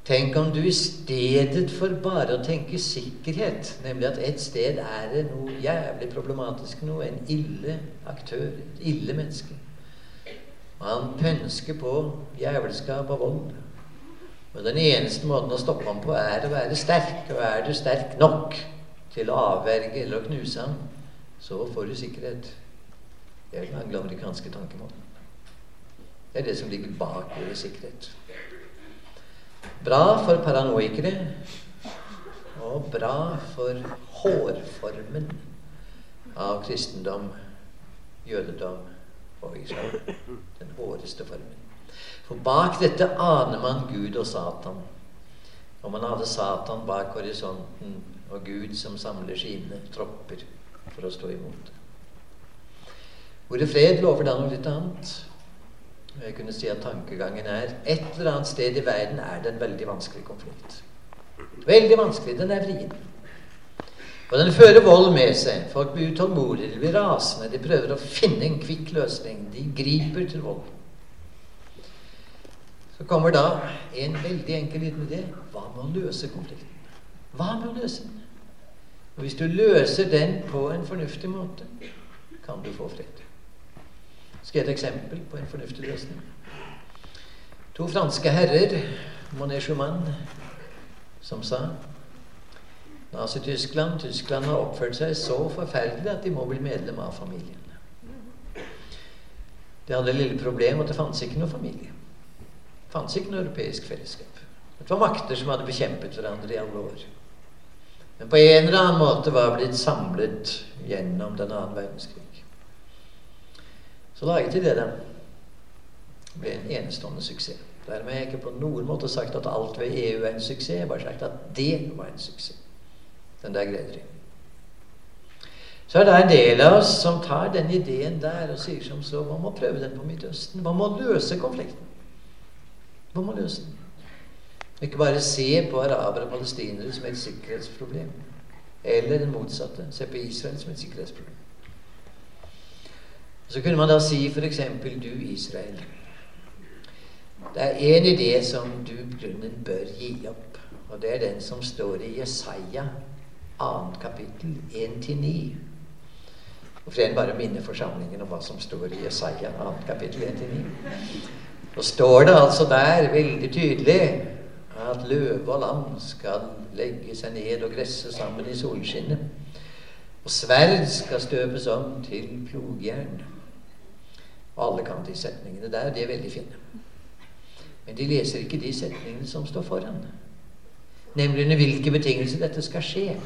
Tenk om du i stedet for bare å tenke sikkerhet, nemlig at et sted er det noe jævlig problematisk noe, en ille aktør, et ille menneske Han pønsker på jævelskap og vold. Og den eneste måten å stoppe ham på, er å være sterk. Og er du sterk nok til å avverge eller å knuse ham, så får du sikkerhet. Det er den angloamerikanske tankemåten. Det er det som ligger bak ordet sikkerhet. Bra for paranoikere og bra for hårformen av kristendom, jødedom og islam. Den håreste formen. For bak dette aner man Gud og Satan. Og man hadde Satan bak horisonten og Gud som samler sine tropper for å stå imot. Ordet fred lover da noe litt annet. Jeg kunne si at tankegangen er Et eller annet sted i verden er det en veldig vanskelig konflikt. Veldig vanskelig. Den er vrien. Og den fører vold med seg. Folk blir utålmodige, de blir rasende. De prøver å finne en kvikk løsning. De griper til vold. Så kommer da en veldig enkel liten idé. Hva med å løse konflikten? Hva med å løse den? Og Hvis du løser den på en fornuftig måte, kan du få fred skal jeg et eksempel på en fornuftig løsning. To franske herrer, Monet Schumann, som sa Nazi-Tyskland Tyskland har oppført seg så forferdelig at de må bli medlem av familien. De hadde det lille problem at det fantes ikke noe familie. Fantes ikke noe europeisk fellesskap. Det var makter som hadde bekjempet hverandre i alle år. Men på en eller annen måte var blitt samlet gjennom den annen verdenskrig. Så laget de det. da. Det ble en enestående suksess. Dermed har jeg ikke på noen måte sagt at alt ved EU er en suksess. Jeg har bare sagt at det var en suksess. Den der gleder jeg. Så er det en del av oss som tar den ideen der og sier som så Hva med å prøve den på Midtøsten? Hva med å løse konflikten? Hva må løse den? Ikke bare se på arabere og palestinere som et sikkerhetsproblem. Eller det motsatte. Se på Israel som et sikkerhetsproblem. Så kunne man da si f.eks. du, Israel. Det er én idé som du grunnen bør gi opp. Og det er den som står i Jesaja, 2. kapittel, 1-9. Og Freden bare minner forsamlingen om hva som står i Jesaja, 2. kapittel 1-9. Så står det altså der veldig tydelig at løve og lam skal legge seg ned og gresse sammen i solskinnet. Og sverd skal støpes om til plogjern. Alle kan de setningene der. De er veldig fine. Men de leser ikke de setningene som står foran. Nemlig under hvilke betingelser dette skal skje.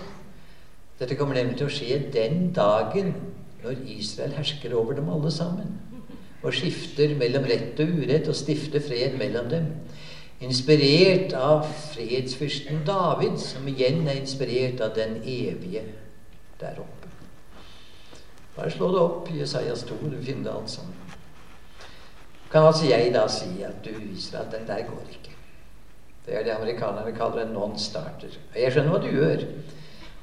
Dette kommer nemlig til å skje den dagen når Israel hersker over dem alle sammen og skifter mellom rett og urett og stifter fred mellom dem. Inspirert av fredsfyrsten David, som igjen er inspirert av den evige der oppe. Bare slå det opp i Jesajas 2, du finner det alt sammen. Kan altså jeg da si at du viser at den der går ikke. Det er det amerikanerne kaller en non-starter. Jeg skjønner hva du gjør.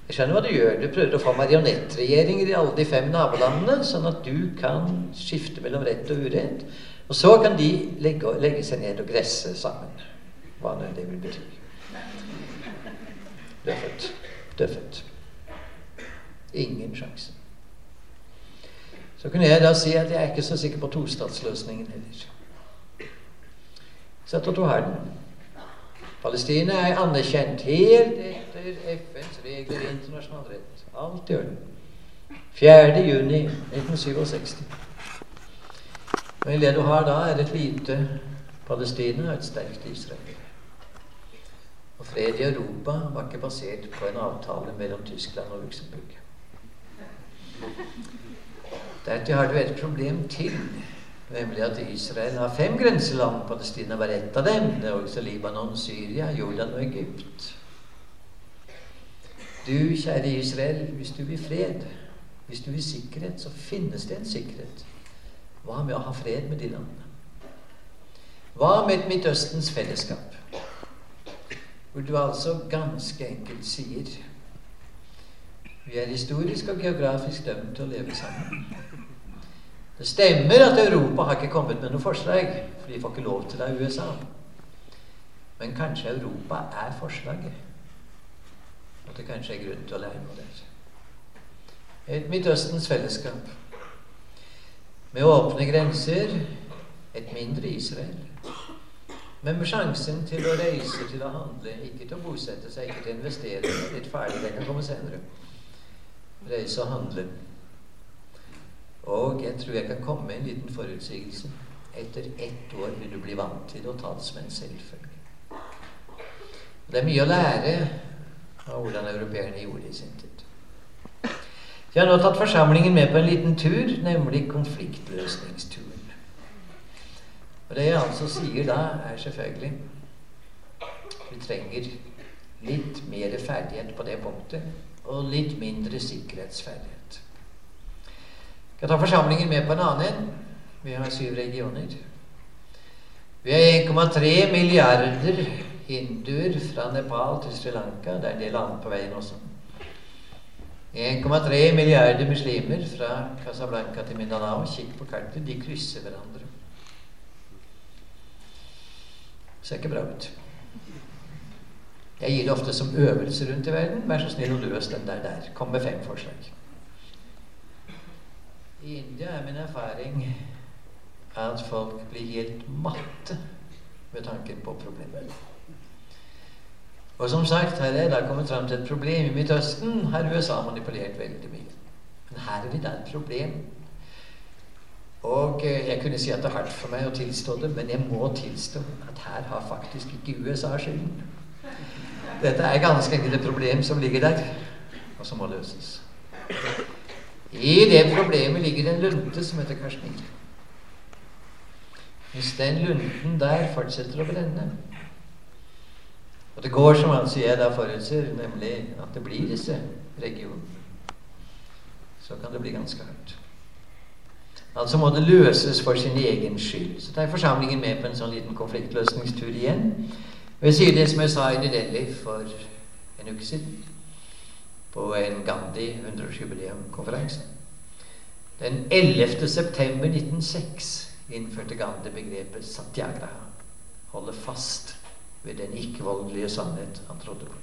Jeg skjønner hva du gjør. Du prøver å få marionettregjeringer i alle de fem nabolandene, sånn at du kan skifte mellom rett og urett. Og så kan de legge, legge seg ned og gresse sammen. Hva nå det vil bety. Døffet. Døffet. Ingen sjanse. Så kunne jeg da si at jeg er ikke så sikker på tostatsløsningen heller. Sett at du har den. Palestina er anerkjent helt etter FNs regler i internasjonal rett. Alt i orden. 4. juni 1967. Men det du har da, er et lite Palestina og et sterkt Israel. Og fred i Europa var ikke basert på en avtale mellom Tyskland og Luxembourg. Dertil har du et problem til. Nemlig at Israel har fem grenseland. Palestina var ett av dem. Det er også Libanon, Syria, Jordan og Egypt. Du, kjære Israel, hvis du vil fred, hvis du vil sikkerhet, så finnes det en sikkerhet. Hva med å ha fred med de landene? Hva med et Midtøstens fellesskap? Hvor du altså ganske enkelt sier vi er historisk og geografisk dømt til å leve sammen. Det stemmer at Europa har ikke kommet med noe forslag, for de får ikke lov til det av USA. Men kanskje Europa er forslaget. At det kanskje er grunn til å lære noe der. Et Midtøstens fellesskap. Med åpne grenser, et mindre Israel. Men med sjansen til å reise, til å handle, ikke til å bosette seg, ikke til å investere. Litt ferdig, det kan komme senere. Reise og handle. Og jeg tror jeg kan komme med en liten forutsigelse. Etter ett år vil du bli vant til å ta det som en selvfølge. Det er mye å lære av hvordan europeerne gjorde i sin tid. Vi har nå tatt forsamlingen med på en liten tur, nemlig konfliktløsningsturen. Og det jeg altså sier da, er selvfølgelig vi trenger litt mer ferdighet på det punktet, og litt mindre sikkerhetsferdighet. Vi kan ta forsamlingen med på en annen. en. Vi har syv regioner. Vi har 1,3 milliarder hinduer fra Nepal til Sri Lanka. Det er en del annet på veien også. 1,3 milliarder muslimer fra Casablanca til Mindanao. Kikk på kartet. De krysser hverandre. Ser ikke bra ut. Jeg gir det ofte som øvelse rundt i verden. Vær så snill å løse den der der. Kom med fem forslag. I India er min erfaring at folk blir helt matte ved tanken på problemet. Og som sagt, her er det kommet fram til et problem. I Midtøsten har USA manipulert veldig mye. Men her er det et problem. Og eh, jeg kunne si at det er hardt for meg å tilstå det, men jeg må tilstå at her har faktisk ikke USA skylden. Dette er ganske enkelt et problem som ligger der, og som må løses. I det problemet ligger en lunte som heter Kashmir. Hvis den lunten der fortsetter å brenne Og det går som altså jeg da forutser, nemlig at det blir disse regionene, så kan det bli ganske hardt. Altså må det løses for sin egen skyld. Så tar forsamlingen med på en sånn liten konfliktløsningstur igjen. Og jeg sier det som jeg sa i Nidelli for en uke siden, på en Gandhi 100-årsjubileumkonferanse. Den 11. september 1906 innførte Gandhi begrepet satyagraha. Holde fast ved den ikke-voldelige sannhet han trodde på.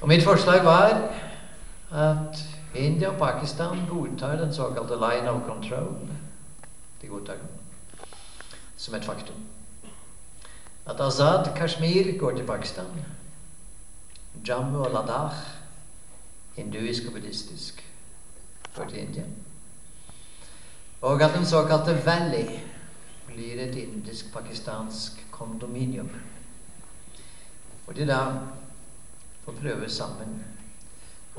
Og mitt forslag var at India og Pakistan godtar den såkalte line of control. De godtar som et faktum. At Azad Kashmir går til Pakistan. Jammu og Ladakh, hinduisk og buddhistisk, går til India. Og at den såkalte Valley blir et indisk-pakistansk kondominium. Hvor de da får prøve sammen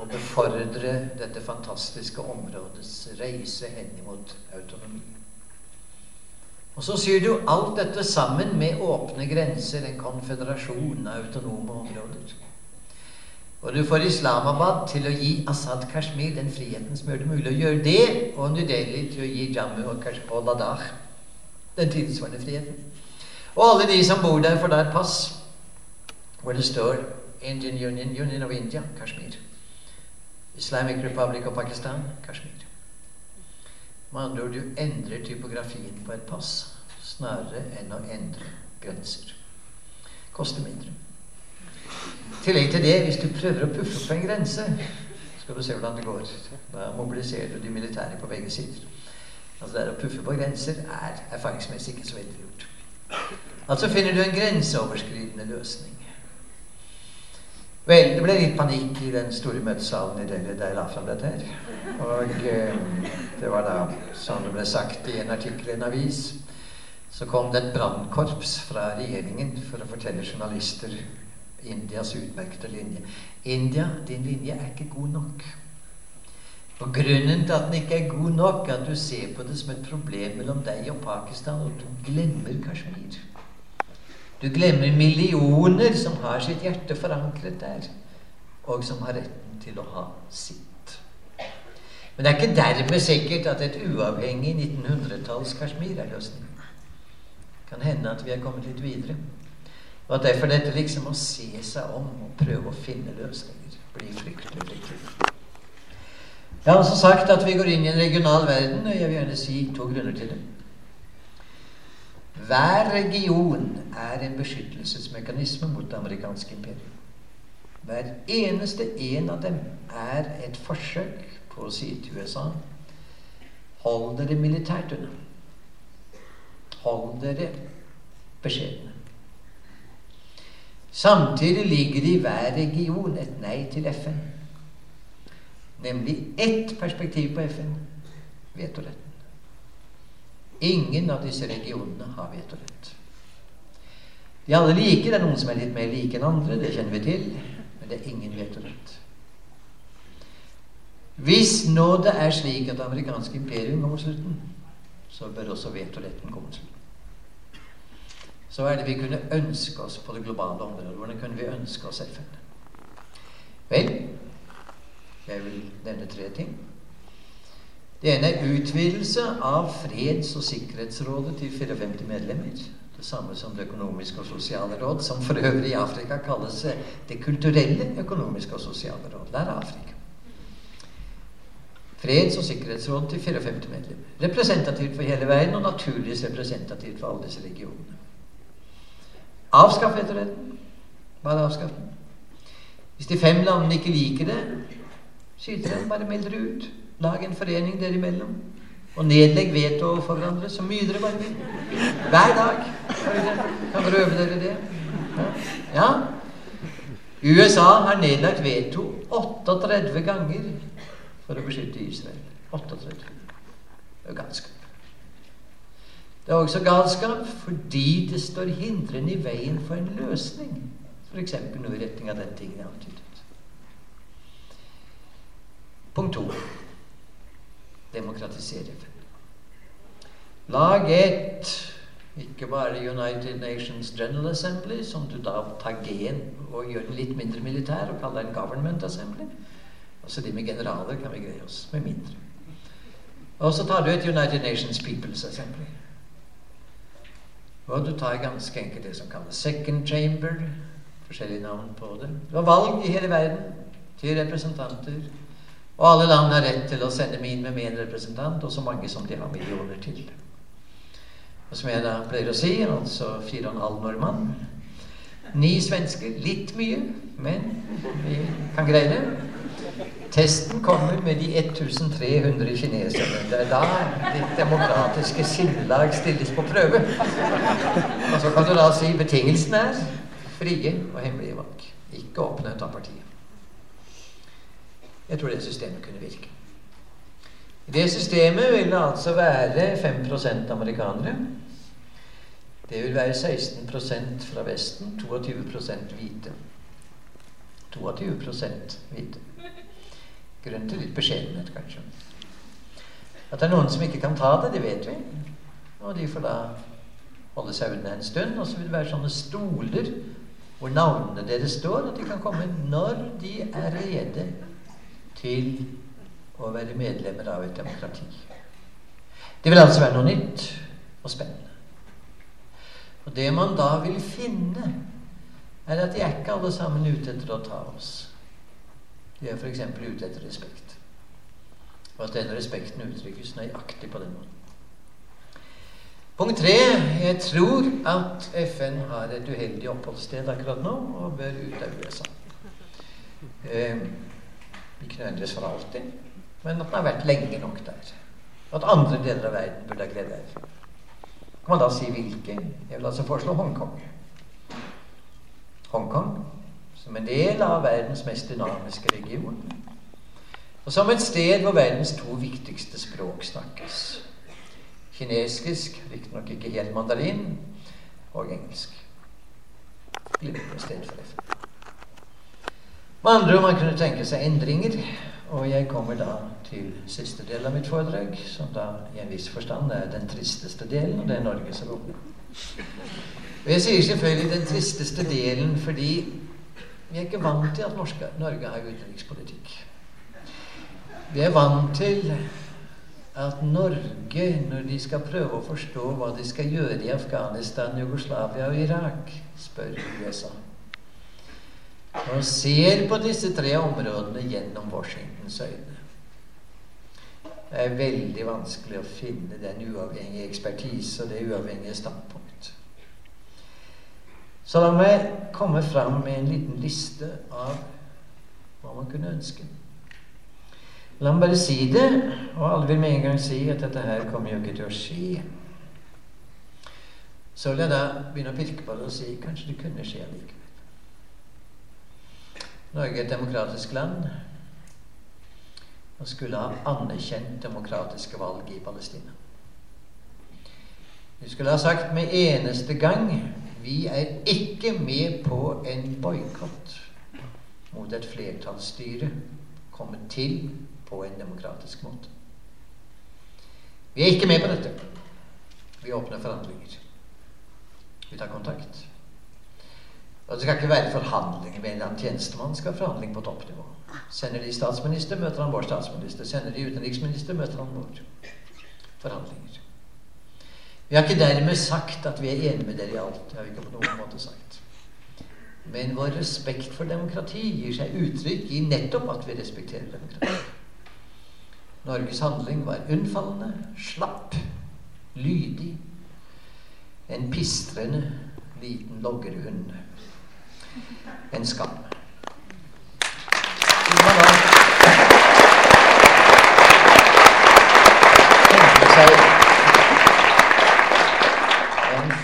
å befordre dette fantastiske områdets reise henimot autonomi. Og så syr du alt dette sammen med åpne grenser, en konfederasjon av autonome områder. Og du får Islamabad til å gi Assad Kashmir den friheten som gjør det mulig å gjøre det, og New Delhi til å gi Jammu og, og Ladakh den tilsvarende friheten. Og alle de som bor der, får da et pass hvor det står Indian Union, Union of India, Kashmir. Islamic Republic of Pakistan, Kashmir. Med andre ord, du endrer typografien på et pass snarere enn å endre grenser. Koster mindre. I tillegg til det, hvis du prøver å puffe på en grense, skal du se hvordan det går. Da mobiliserer du de militære på begge sider. Altså Det å puffe på grenser er erfaringsmessig ikke så veldig lurt. Altså finner du en grenseoverskridende løsning. Vel, det ble litt panikk i den store møtesalen i Delhi da jeg la fram dette her. Og eh, det var da, som det ble sagt i en artikkel i en avis, så kom det et brannkorps fra regjeringen for å fortelle journalister Indias utmerkede linje. India, din linje er ikke god nok. Og grunnen til at den ikke er god nok, at du ser på det som et problem mellom deg og Pakistan, og du glemmer Kashmir. Du glemmer millioner som har sitt hjerte forankret der, og som har retten til å ha sitt. Men det er ikke dermed sikkert at et uavhengig 1900-talls Kashmir er løsningen. Det kan hende at vi er kommet litt videre. Og at derfor dette liksom å se seg om og prøve å finne løsninger blir fryktelig viktig. Jeg har også sagt at vi går inn i en regional verden, og jeg vil gjerne si to grunner til det. Hver region er en beskyttelsesmekanisme mot det amerikanske imperiet. Hver eneste en av dem er et forsøk på å si til USA Hold dere militært unna. Hold dere beskjedne. Samtidig ligger det i hver region et nei til FN. Nemlig ett perspektiv på FN vetoretten. Ingen av disse regionene har vetorett. De alle like. Det er noen som er litt mer like enn andre. Det kjenner vi til. Men det er ingen vetorett. Hvis nå det er slik at det amerikanske imperium kommer til slutten, så bør også vetoretten komme til slutten. Så er det vi kunne ønske oss på det globale området. Hvordan kunne vi ønske oss FN? Vel, jeg vil nevne tre ting. Det ene er utvidelse av Freds- og sikkerhetsrådet til 54 medlemmer. Det samme som Det økonomiske og sosiale råd, som for øvrig i Afrika kalles Det kulturelle økonomiske og sosiale råd. Der er Afrika. Freds- og sikkerhetsråd til 54 medlemmer. Representativt for hele verden, og naturligvis representativt for alle disse regionene. Avskaff vetoretten. Bare avskaff den. Hvis de fem landene ikke liker det, skyter de bare meld ut. Lag en forening dere imellom. Og nedlegg veto overfor hverandre så mye dere bare vil. Hver dag. Kan dere øve dere det? Ja. USA har nedlagt veto 38 ganger for å beskytte Israel. 38. Det er galskap. Det er også galskap fordi det står hindrende i veien for en løsning. F.eks. noe i retning av den tingen jeg antydet. Punkt to demokratisere. Lag et ikke bare United Nations General Assembly, som du da tar G-en og gjør den litt mindre militær og kaller den Government Assembly. Altså de med generaler kan vi greie oss med mindre. Og så tar du et United Nations People's Assembly. Og du tar ganske enkelt det som kalles second chamber. Forskjellige navn på det. Det var valg i hele verden til representanter. Og alle land har rett til å sende meg inn med min representant, og så mange som de har millioner til. Og som jeg da pleier å si, altså fire og en halv nordmann. Ni svensker. Litt mye, men vi kan greie det. Testen kommer med de 1300 kineserne. Det er da ditt demokratiske sinnelag stilles på prøve. Og så kan du da si betingelsen er frie og hemmelige valg. Ikke oppnevnt av partiet. Jeg tror det systemet kunne virke. I det systemet vil det altså være 5% amerikanere. Det vil være 16 fra Vesten, 22 hvite. 22 hvite. Grunn til litt beskjedenhet, kanskje. At det er noen som ikke kan ta det, det vet vi. Og de får da holde seg unna en stund. Og så vil det være sånne stoler hvor navnene deres står, at de kan komme når de er rede til å være medlemmer av et demokrati. Det vil altså være noe nytt og spennende. Og det man da vil finne, er at de er ikke alle sammen ute etter å ta oss. De er f.eks. ute etter respekt. Og at den respekten uttrykkes nøyaktig på den måten. Punkt tre. Jeg tror at FN har et uheldig oppholdssted akkurat nå og bør ut av USA. Eh, ikke nødvendigvis for alltid, men at den har vært lenge nok der. At andre deler av verden burde ha glede av. Kan man da si hvilke? Jeg vil altså foreslå Hongkong. Hongkong som en del av verdens mest dynamiske region. Og som et sted hvor verdens to viktigste språk snakkes. Kinesisk, riktignok ikke helt mandarin, og engelsk. Glimrende sted for FN. Med andre ord, man kunne tenke seg endringer. Og jeg kommer da til siste del av mitt foredrag, som da i en viss forstand er den tristeste delen, og det er Norges rolle. Og jeg sier selvfølgelig den tristeste delen fordi vi er ikke vant til at norske, Norge har utenrikspolitikk. Vi er vant til at Norge, når de skal prøve å forstå hva de skal gjøre i Afghanistan, Jugoslavia og Irak, spør USA. Og ser på disse tre områdene gjennom Washingtons øyne. Det er veldig vanskelig å finne den uavhengige ekspertise og det uavhengige standpunkt. Så la meg komme fram med en liten liste av hva man kunne ønske. La meg bare si det, og alle vil med en gang si at dette her kommer jo ikke til å skje. Så vil jeg da begynne å pirke på det og si kanskje det kunne skje allikevel. Norge er et demokratisk land og skulle ha anerkjent demokratiske valg i Palestina. Vi skulle ha sagt med eneste gang vi er ikke med på en boikott mot et flertallsstyre kommet til på en demokratisk måte. Vi er ikke med på dette. Vi åpner forhandlinger. Vi tar kontakt. Og Det skal ikke være forhandlinger med en eller annen tjenestemann. skal forhandling på toppnivå. Sender de statsminister, møter han vår statsminister. Sender de utenriksminister, møter han vår. Forhandlinger. Vi har ikke dermed sagt at vi er enige med dere i alt. Det har vi ikke på noen måte sagt. Men vår respekt for demokrati gir seg uttrykk i nettopp at vi respekterer demokrati. Norges handling var unnfallende, slapp, lydig. En pistrende liten loggerhund. En skam. seg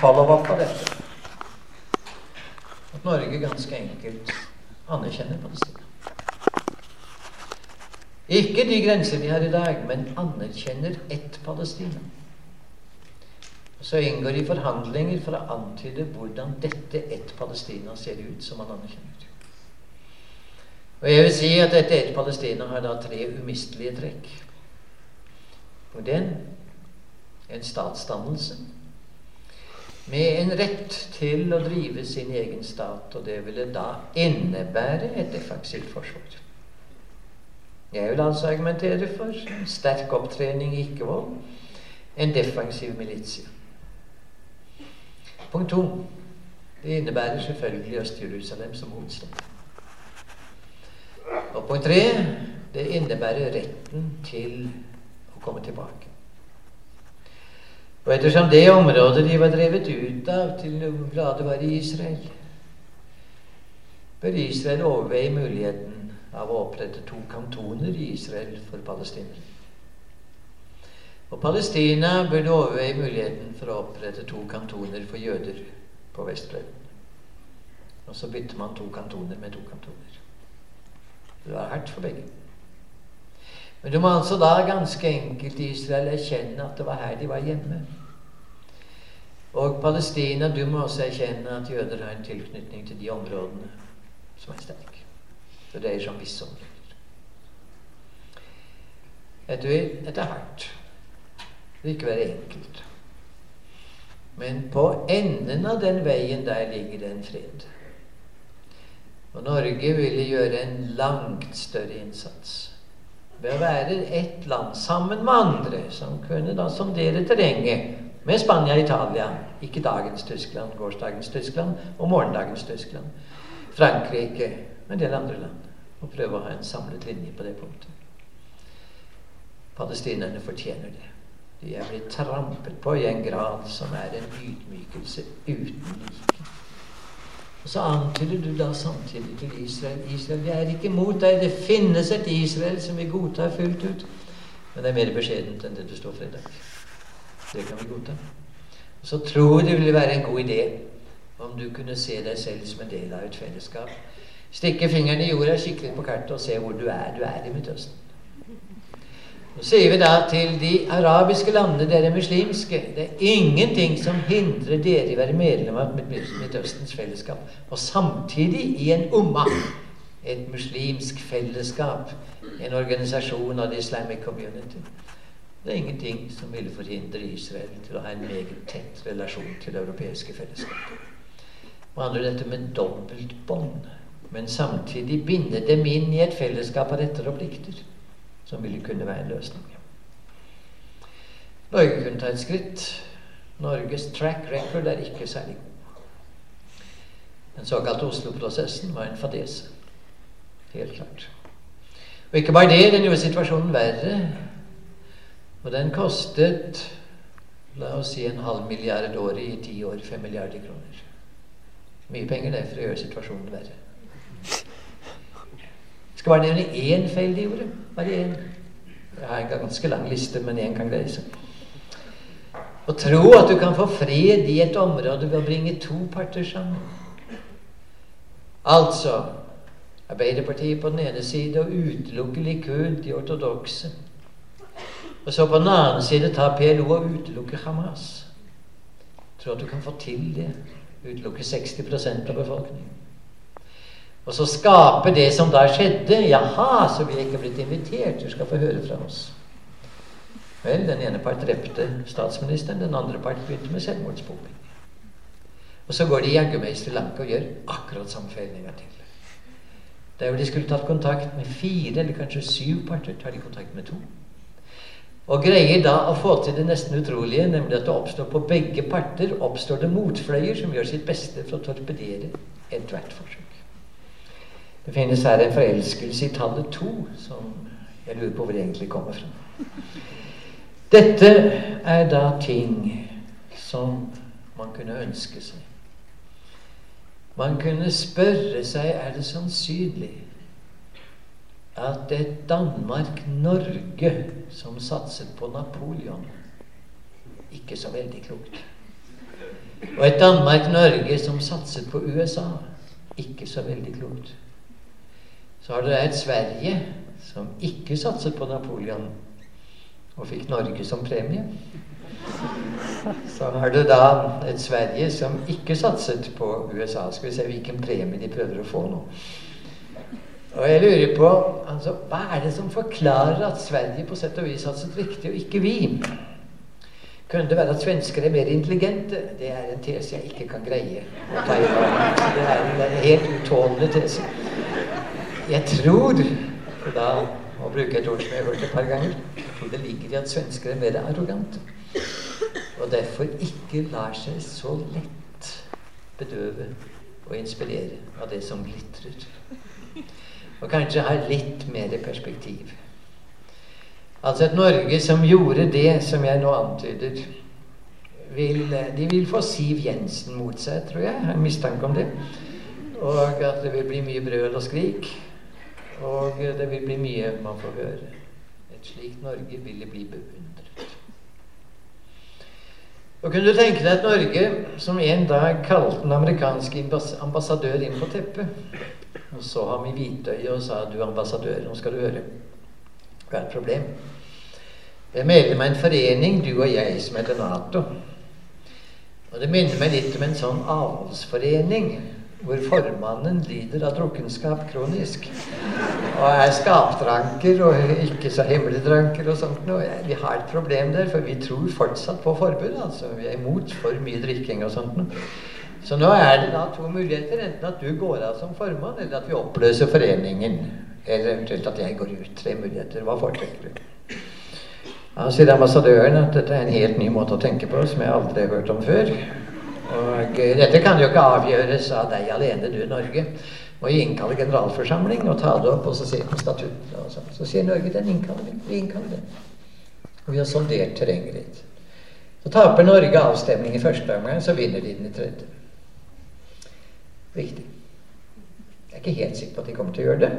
follow-up på dette. At Norge ganske enkelt anerkjenner Palestina. Ikke de grenser de har i dag, men anerkjenner ett Palestina. Så inngår de forhandlinger for å antyde hvordan dette ett Palestina ser ut som man anerkjenner. Og jeg vil si at dette ett Palestina har da tre umistelige trekk. Punkt én en statsdannelse med en rett til å drive sin egen stat, og det ville da innebære et defensivt forsvar. Jeg vil altså argumentere for sterk opptrening i ikke-vold, en defensiv militia. Punkt to. Det innebærer selvfølgelig Øst-Jerusalem som hovedstad. Og punkt tre det innebærer retten til å komme tilbake. Og ettersom det området de var drevet ut av til glade var i Israel, bør Israel overveie muligheten av å opprette to kantoner i Israel for palestinere. Og Palestina burde overveie muligheten for å opprette to kantoner for jøder på Vestbredden. Og så bytter man to kantoner med to kantoner. Det var hardt for begge. Men du må altså da ganske enkelt i Israel erkjenne at det var her de var hjemme. Og Palestina, du må også erkjenne at jøder har en tilknytning til de områdene som er sterke. Det dreier seg om visse områder. Dette er hardt. Vil ikke være enkelt. Men på enden av den veien der ligger det en fred. Og Norge ville gjøre en langt større innsats ved å være ett land sammen med andre som kunne da sondere terrenget med Spania og Italia. Ikke dagens Tyskland, gårsdagens Tyskland og morgendagens Tyskland. Frankrike og en del andre land. Og prøve å ha en samlet linje på det punktet. Palestinerne fortjener det. De blir trampet på i en grad som er en ydmykelse uten like. Og så antyder du da samtidig til Israel Israel, vi er ikke mot deg. Det finnes et Israel som vi godtar fullt ut. Men det er mer beskjedent enn det du står for i dag. Det kan vi godta. Så tror jeg det ville være en god idé om du kunne se deg selv som en del av et fellesskap. Stikke fingeren i jorda, kikke litt på kartet og se hvor du er. Du er i Midtøsten. Så sier vi da til de arabiske landene, dere muslimske Det er ingenting som hindrer dere i å være medlem av Midtøstens fellesskap. Og samtidig i en umma, et muslimsk fellesskap, en organisasjon av the Islamic Community. Det er ingenting som ville forhindre Israel til å ha en meget tett relasjon til det europeiske fellesskapet. Man handler dette med dobbeltbånd, men samtidig binde dem inn i et fellesskap av retter og plikter, som ville kunne være en løsning. Norge kunne ta et skritt. Norges track record er ikke særlig god. Den såkalte Oslo-prosessen var en fadese. Helt klart. Og ikke bare det, den gjorde situasjonen verre. Og den kostet la oss si en halv milliard året i ti år. Fem milliarder kroner. Mye penger det for å gjøre situasjonen verre. Skal bare nevne én feil de gjorde. Bare én. Jeg har en ganske lang liste, men én kan greie seg. Å tro at du kan få fred i et område ved å bringe to parter sammen. Altså Arbeiderpartiet på den ene side og utelukkelig Likud, de ortodokse. Og så på den annen side ta PLO og utelukke Hamas. Tror at du kan få til det. Utelukke 60% av befolkningen. Og så skape det som da skjedde. Jaha, så vi er ikke blitt invitert. Du skal få høre fra oss. Vel, den ene part drepte statsministeren, den andre part begynte med selvmordsbombing. Og så går de jaggu meg i Sri Lanka og gjør akkurat samme feil en gang til. Der hvor de skulle tatt kontakt med fire eller kanskje syv parter, tar de kontakt med to. Og greier da å få til det nesten utrolige, nemlig at det oppstår på begge parter oppstår det motfløyer som gjør sitt beste for å torpedere ethvert forsøk. Det finnes her en forelskelse i tallet to som jeg lurer på hvor det egentlig kommer fra. Dette er da ting som man kunne ønske seg. Man kunne spørre seg er det sannsynlig at et Danmark-Norge som satset på Napoleon Ikke så veldig klokt. Og et Danmark-Norge som satset på USA ikke så veldig klokt. Så har du et Sverige som ikke satset på Napoleon, og fikk Norge som premie. Så har du da et Sverige som ikke satset på USA. Skal vi se hvilken premie de prøver å få nå. Og jeg lurer på altså, Hva er det som forklarer at Sverige på sett og vis satset riktig, og ikke vi? Kunne det være at svensker er mer intelligente? Det er en tese jeg ikke kan greie å ta i Det er en helt utålelig tese. Jeg tror da å bruke et ord som jeg har hørt et par ganger tror det ligger i at svensker er mer arrogante. Og derfor ikke lar seg så lett bedøve og inspirere av det som glitrer. Og kanskje ha litt mer perspektiv. Altså et Norge som gjorde det som jeg nå antyder. Vil, de vil få Siv Jensen mot seg, tror jeg. Jeg har mistanke om det. Og at det vil bli mye brøl og skrik. Og det vil bli mye man får høre. Et slikt Norge ville bli beundret. Og kunne du tenke deg et Norge som en dag kalte den amerikanske ambassadør inn på teppet, og så ham i hvitøyet og sa 'Du, ambassadør, nå skal du høre. Hva er et problem?' Jeg er medlem av en forening, du og jeg, som heter Nato. Og det minner meg litt om en sånn avholdsforening hvor formannen lider av drukkenskap kronisk. Og er skapdranker og ikke så hemmeligdranker og sånt noe. Vi har et problem der, for vi tror fortsatt på forbud. altså. Vi er imot for mye drikking og sånt noe. Så nå er det da to muligheter. Enten at du går av som formann, eller at vi oppløser foreningen. Eller eventuelt at jeg går ut. Tre muligheter. Hva foretrekker du? Han sier ambassadøren at dette er en helt ny måte å tenke på som jeg aldri har hørt om før. Og eh, dette kan jo ikke avgjøres av deg alene, du Norge. Må innkalle generalforsamling og ta det opp og så se på statuttene. Så. så sier Norge den innkaller vi. innkaller den. Og vi har sondert terrenget litt. Så taper Norge avstemning i første omgang, så vinner de den i tredje. Viktig. Jeg er ikke helt sikker på at de kommer til å gjøre det.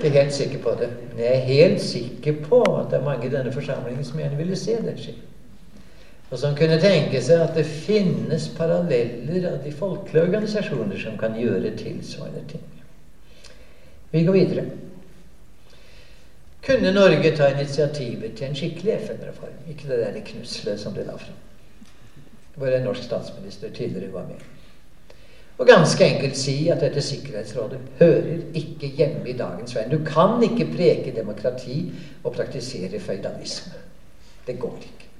Ikke helt sikker på det. Men jeg er helt sikker på at det er mange i denne forsamlingen som gjerne ville se det skje. Og som kunne tenke seg at det finnes paralleller av de folkelige organisasjoner som kan gjøre tilsvarende ting. Vi går videre. Kunne Norge ta initiativet til en skikkelig FN-reform? Ikke det der knuslet som de la fram. Hvor en norsk statsminister tidligere var med. Og ganske enkelt si at dette Sikkerhetsrådet hører ikke hjemme i dagens verden. Du kan ikke preke demokrati og praktisere føydalisme. Det går ikke.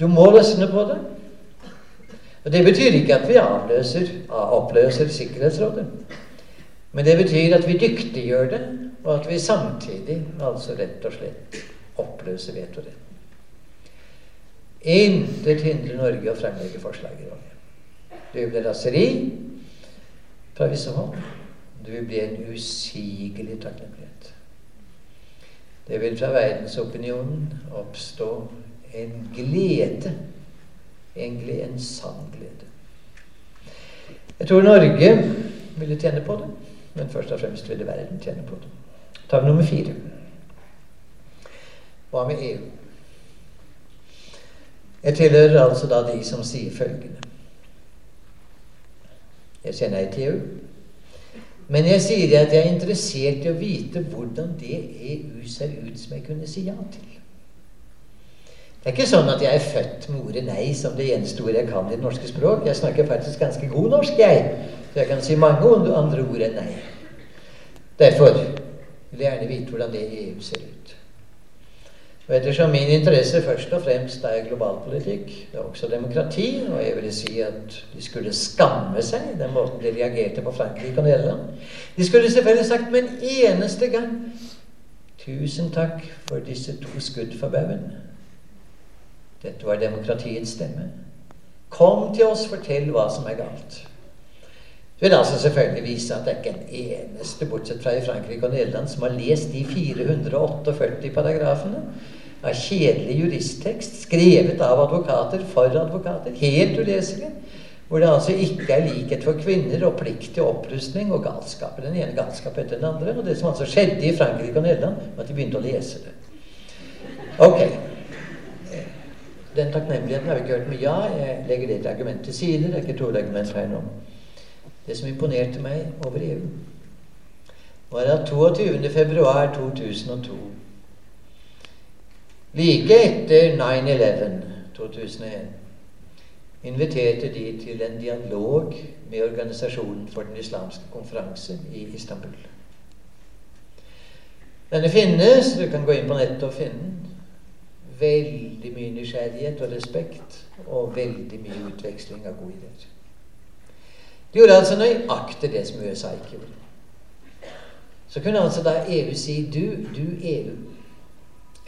Du må løsne på det. Og Det betyr ikke at vi avløser, oppløser Sikkerhetsrådet. Men det betyr at vi dyktiggjør det, og at vi samtidig altså rett og slett oppløser vetoretten. Intet hindrer Norge å fremlegge forslag i rådet. Det blir raseri fra visse hold. Det vil bli en usigelig takknemlighet. Det vil fra verdensopinionen oppstå en glede. Egentlig en sann glede. Jeg tror Norge ville tjene på det, men først og fremst ville verden tjene på det. Ta nummer fire. Hva med EU? Jeg tilhører altså da de som sier følgende jeg sier nei til EU. Men jeg sier at jeg er interessert i å vite hvordan det EU ser ut som jeg kunne si ja til. Det er ikke sånn at jeg er født med ordet 'nei' som det eneste ordet jeg kan i det norske språk. Jeg snakker faktisk ganske god norsk, jeg. Så jeg kan si mange andre ord enn 'nei'. Derfor vil jeg gjerne vite hvordan det i EU ser ut. Og ettersom min interesse først og fremst er globalpolitikk, det er også demokrati, og jeg ville si at de skulle skamme seg, den måten de reagerte på Frankrike og Nederland De skulle selvfølgelig sagt med en eneste gang Tusen takk for disse to skudd for baugen. Dette var demokratiets stemme. Kom til oss, fortell hva som er galt. Det vil altså selvfølgelig vise at det er ikke en eneste, bortsett fra i Frankrike og Nederland, som har lest de 448 paragrafene av kjedelig juristtekst skrevet av advokater for advokater. Helt uleselig. Hvor det altså ikke er likhet for kvinner og plikt til opprustning og galskap. Den ene galskap etter den andre. Og det som altså skjedde i Frankrike og Nederland, var at de begynte å lese det. Ok. Den takknemligheten har vi ikke hørt mye av. Jeg legger det til argument til side. Det er ikke to argument her nå. Det som imponerte meg over EU, var at 22. februar 2002 Like etter 9-11 2001 inviterte de til en dialog med Organisasjonen for den islamske konferanse i Istanbul. Denne finnes. Du kan gå inn på nettet og finne den. Veldig mye nysgjerrighet og respekt, og veldig mye utveksling av gode ideer. De gjorde altså nøyaktig det som USA ikke gjorde. Så kunne altså da EU si du, du EU,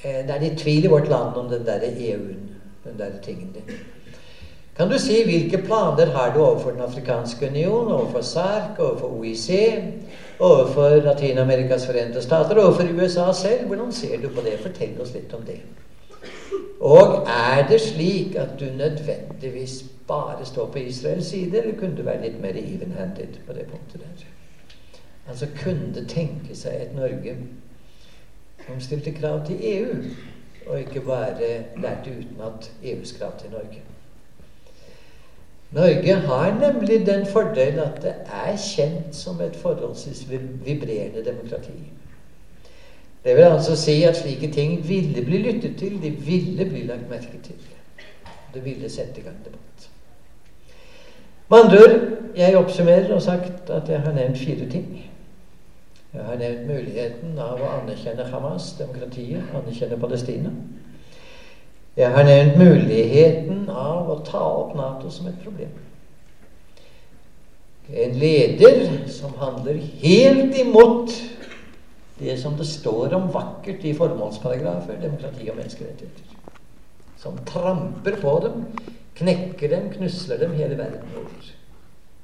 Eh, det er litt tvil i vårt land om den derre EU-en, den der tingen din. Kan du si hvilke planer har du overfor Den afrikanske union, overfor SARC, overfor OIC, overfor Latin-Amerikas forente stater, overfor USA selv? Hvordan ser du på det? Fortell oss litt om det. Og er det slik at du nødvendigvis bare står på Israels side, eller kunne du være litt mer even-handed på det punktet der? Altså kunne det tenke seg et Norge som stilte krav til EU, og ikke bare lærte utenat EUs krav til Norge? Norge har nemlig den fordel at det er kjent som et forholdsvis vibrerende demokrati. Det vil altså si at slike ting ville bli lyttet til, de ville bli lagt merke til. Det ville sette i gang debatt. Med andre ord, jeg oppsummerer og sagt at jeg har nevnt fire ting. Jeg har nevnt muligheten av å anerkjenne Hamas, demokratiet, anerkjenne Palestina. Jeg har nevnt muligheten av å ta opp Nato som et problem. En leder som handler helt imot det som det står om vakkert i formålsparagrafer, demokrati og menneskerettigheter. Som tramper på dem, knekker dem, knusler dem hele verden over.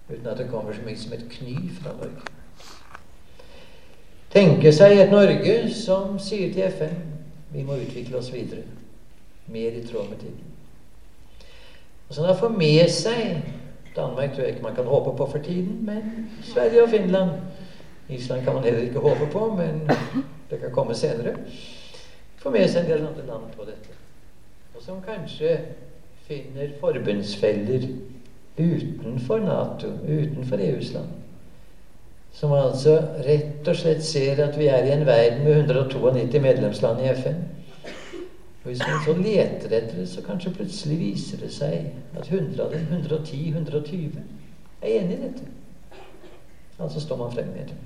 Uten at det kommer så mye som et kny fra Norge. Tenke seg et Norge som sier til FN vi må utvikle oss videre. Mer i tråd med tiden. Og så da få med seg Danmark tror jeg ikke man kan håpe på for tiden, men Sverige og Finland Island kan man heller ikke håpe på, men det kan komme senere. Får med seg en del andre land på dette. Og som kanskje finner forbundsfeller utenfor Nato, utenfor EUs land. Som altså rett og slett ser at vi er i en verden med 192 medlemsland i FN. Og Hvis man så leter etter det, så kanskje plutselig viser det seg at 100 av dem, 110-120, er enig i dette. Altså står man frem med det.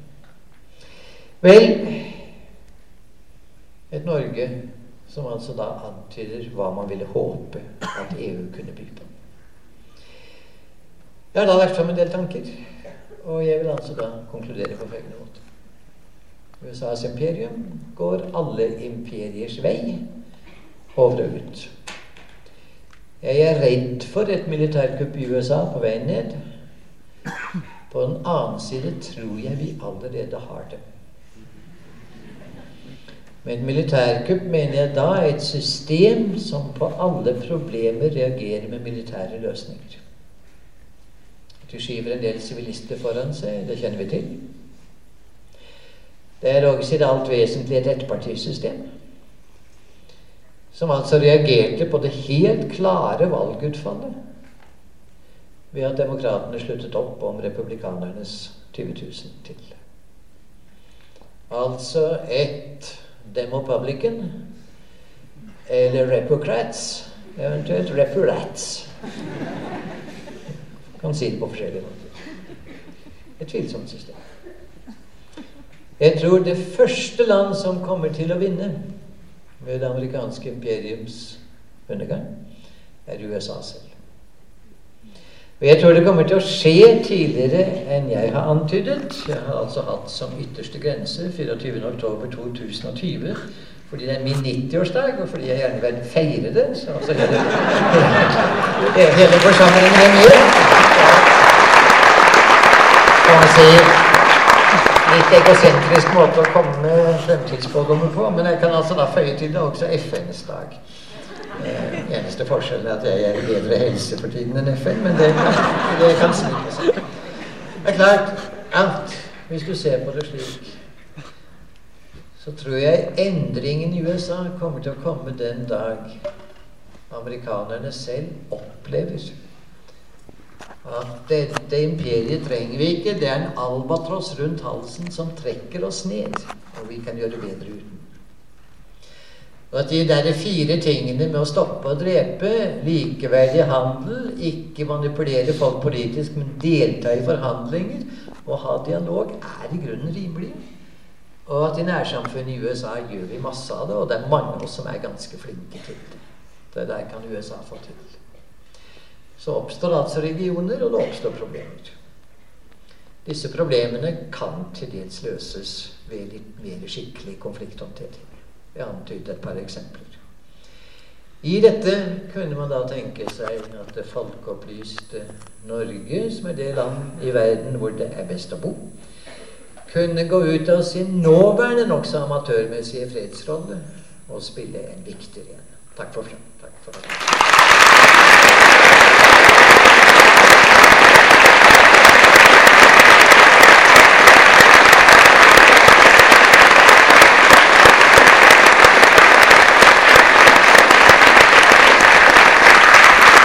Vel Et Norge som altså da antyder hva man ville håpe at EU kunne by på. Jeg har da lagt fram en del tanker, og jeg vil altså da konkludere på følgende måte. USAs imperium går alle imperiers vei over og ut. Jeg er redd for et militærkupp i USA på vei ned. På den annen side tror jeg vi allerede har det. Med et militærkupp mener jeg da et system som på alle problemer reagerer med militære løsninger. Du skyver en del sivilister foran seg, det kjenner vi til. Det er også i det alt vesentlige et ettpartisystem. Som altså reagerte på det helt klare valgutfallet ved at demokratene sluttet opp om republikanernes 20 000 til. Altså et Demopublican eller Repocrats, eventuelt Reporats. Kan si det på forskjellige måter. Et tvilsomt system. Jeg tror det første land som kommer til å vinne med det amerikanske imperiums undergang, er USA selv. Og Jeg tror det kommer til å skje tidligere enn jeg har antydet. Jeg har altså hatt som ytterste grense 24.10.2020 fordi det er min 90-årsdag, og fordi jeg gjerne vil feire det. Så altså hele, hele forsamlingen er med. Kan man si litt egosentrisk måte å komme med på, men jeg kan altså da føye til det også FNs dag. Eneste forskjellen er at jeg er i bedre helse for tiden enn FN, men det, det kan snike. Det er klart at hvis du ser på det slik, så tror jeg endringen i USA kommer til å komme den dag amerikanerne selv opplever at dette imperiet trenger vi ikke. Det er en albatross rundt halsen som trekker oss ned, og vi kan gjøre det bedre uten. Og at de der fire tingene med å stoppe og drepe, likeverdig handel, ikke manipulere folk politisk, men delta i forhandlinger og ha dialog, er i grunnen rimelig. Og at i nærsamfunnet i USA gjør vi masse av det, og det er mange av oss som er ganske flinke til det. Det der kan USA få til. Så oppstår altså regioner, og det oppstår problemer. Disse problemene kan til dels løses ved litt mer skikkelig konflikthåndtering. Jeg antydet et par eksempler. I dette kunne man da tenke seg at det folkeopplyste Norge, som er det land i verden hvor det er best å bo, kunne gå ut av sin nåværende nokså amatørmessige fredsrolle og spille en viktigere en. Takk for, takk for.